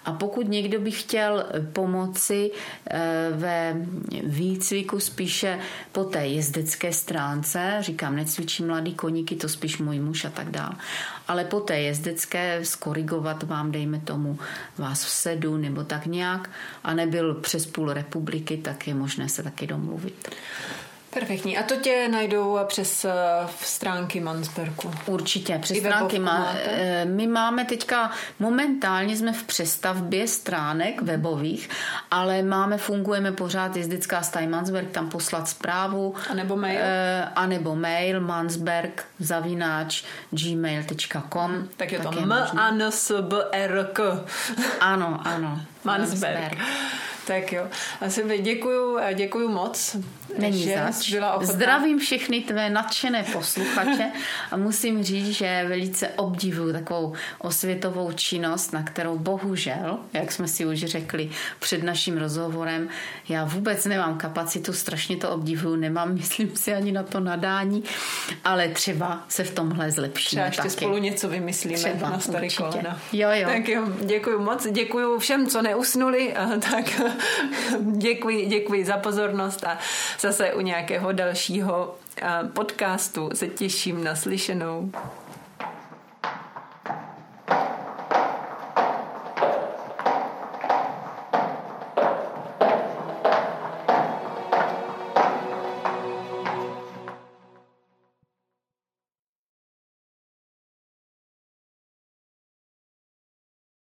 S2: A pokud někdo by chtěl pomoci eh, ve výcviku spíše po té jezdecké stránce, říkám, necvičím mladý koníky, to spíš můj muž a tak dále, ale po té jezdecké skorigovat vám, dejme tomu, vás v sedu nebo tak nějak a nebyl přes půl republiky, tak je možné se taky domluvit.
S1: Perfektní. A to tě najdou přes uh, stránky Mansberku?
S2: Určitě, přes I stránky. Má, eh, my máme teďka, momentálně jsme v přestavbě stránek webových, ale máme, fungujeme pořád jezdická staj Mansberg, tam poslat zprávu.
S1: A nebo mail. Uh,
S2: a nebo mail mansberg zavináč gmail.com. Hmm,
S1: tak je to m a n s b r k
S2: Ano, ano.
S1: Mansberg. Mansberg. Tak jo. Asi děkuju, děkuju moc.
S2: Není že zač. Byla Zdravím všechny tvé nadšené posluchače a musím říct, že velice obdivuju takovou osvětovou činnost, na kterou bohužel, jak jsme si už řekli před naším rozhovorem, já vůbec nemám kapacitu, strašně to obdivuju, nemám, myslím si, ani na to nadání, ale třeba se v tomhle zlepšíme
S1: Třeba ještě taky. spolu něco vymyslíme třeba, na starý určitě. kolena.
S2: Jo, jo.
S1: Tak jo, děkuji moc, děkuji všem, co neusnuli, tak děkuji, děkuji za pozornost a zase u nějakého dalšího podcastu se těším na slyšenou.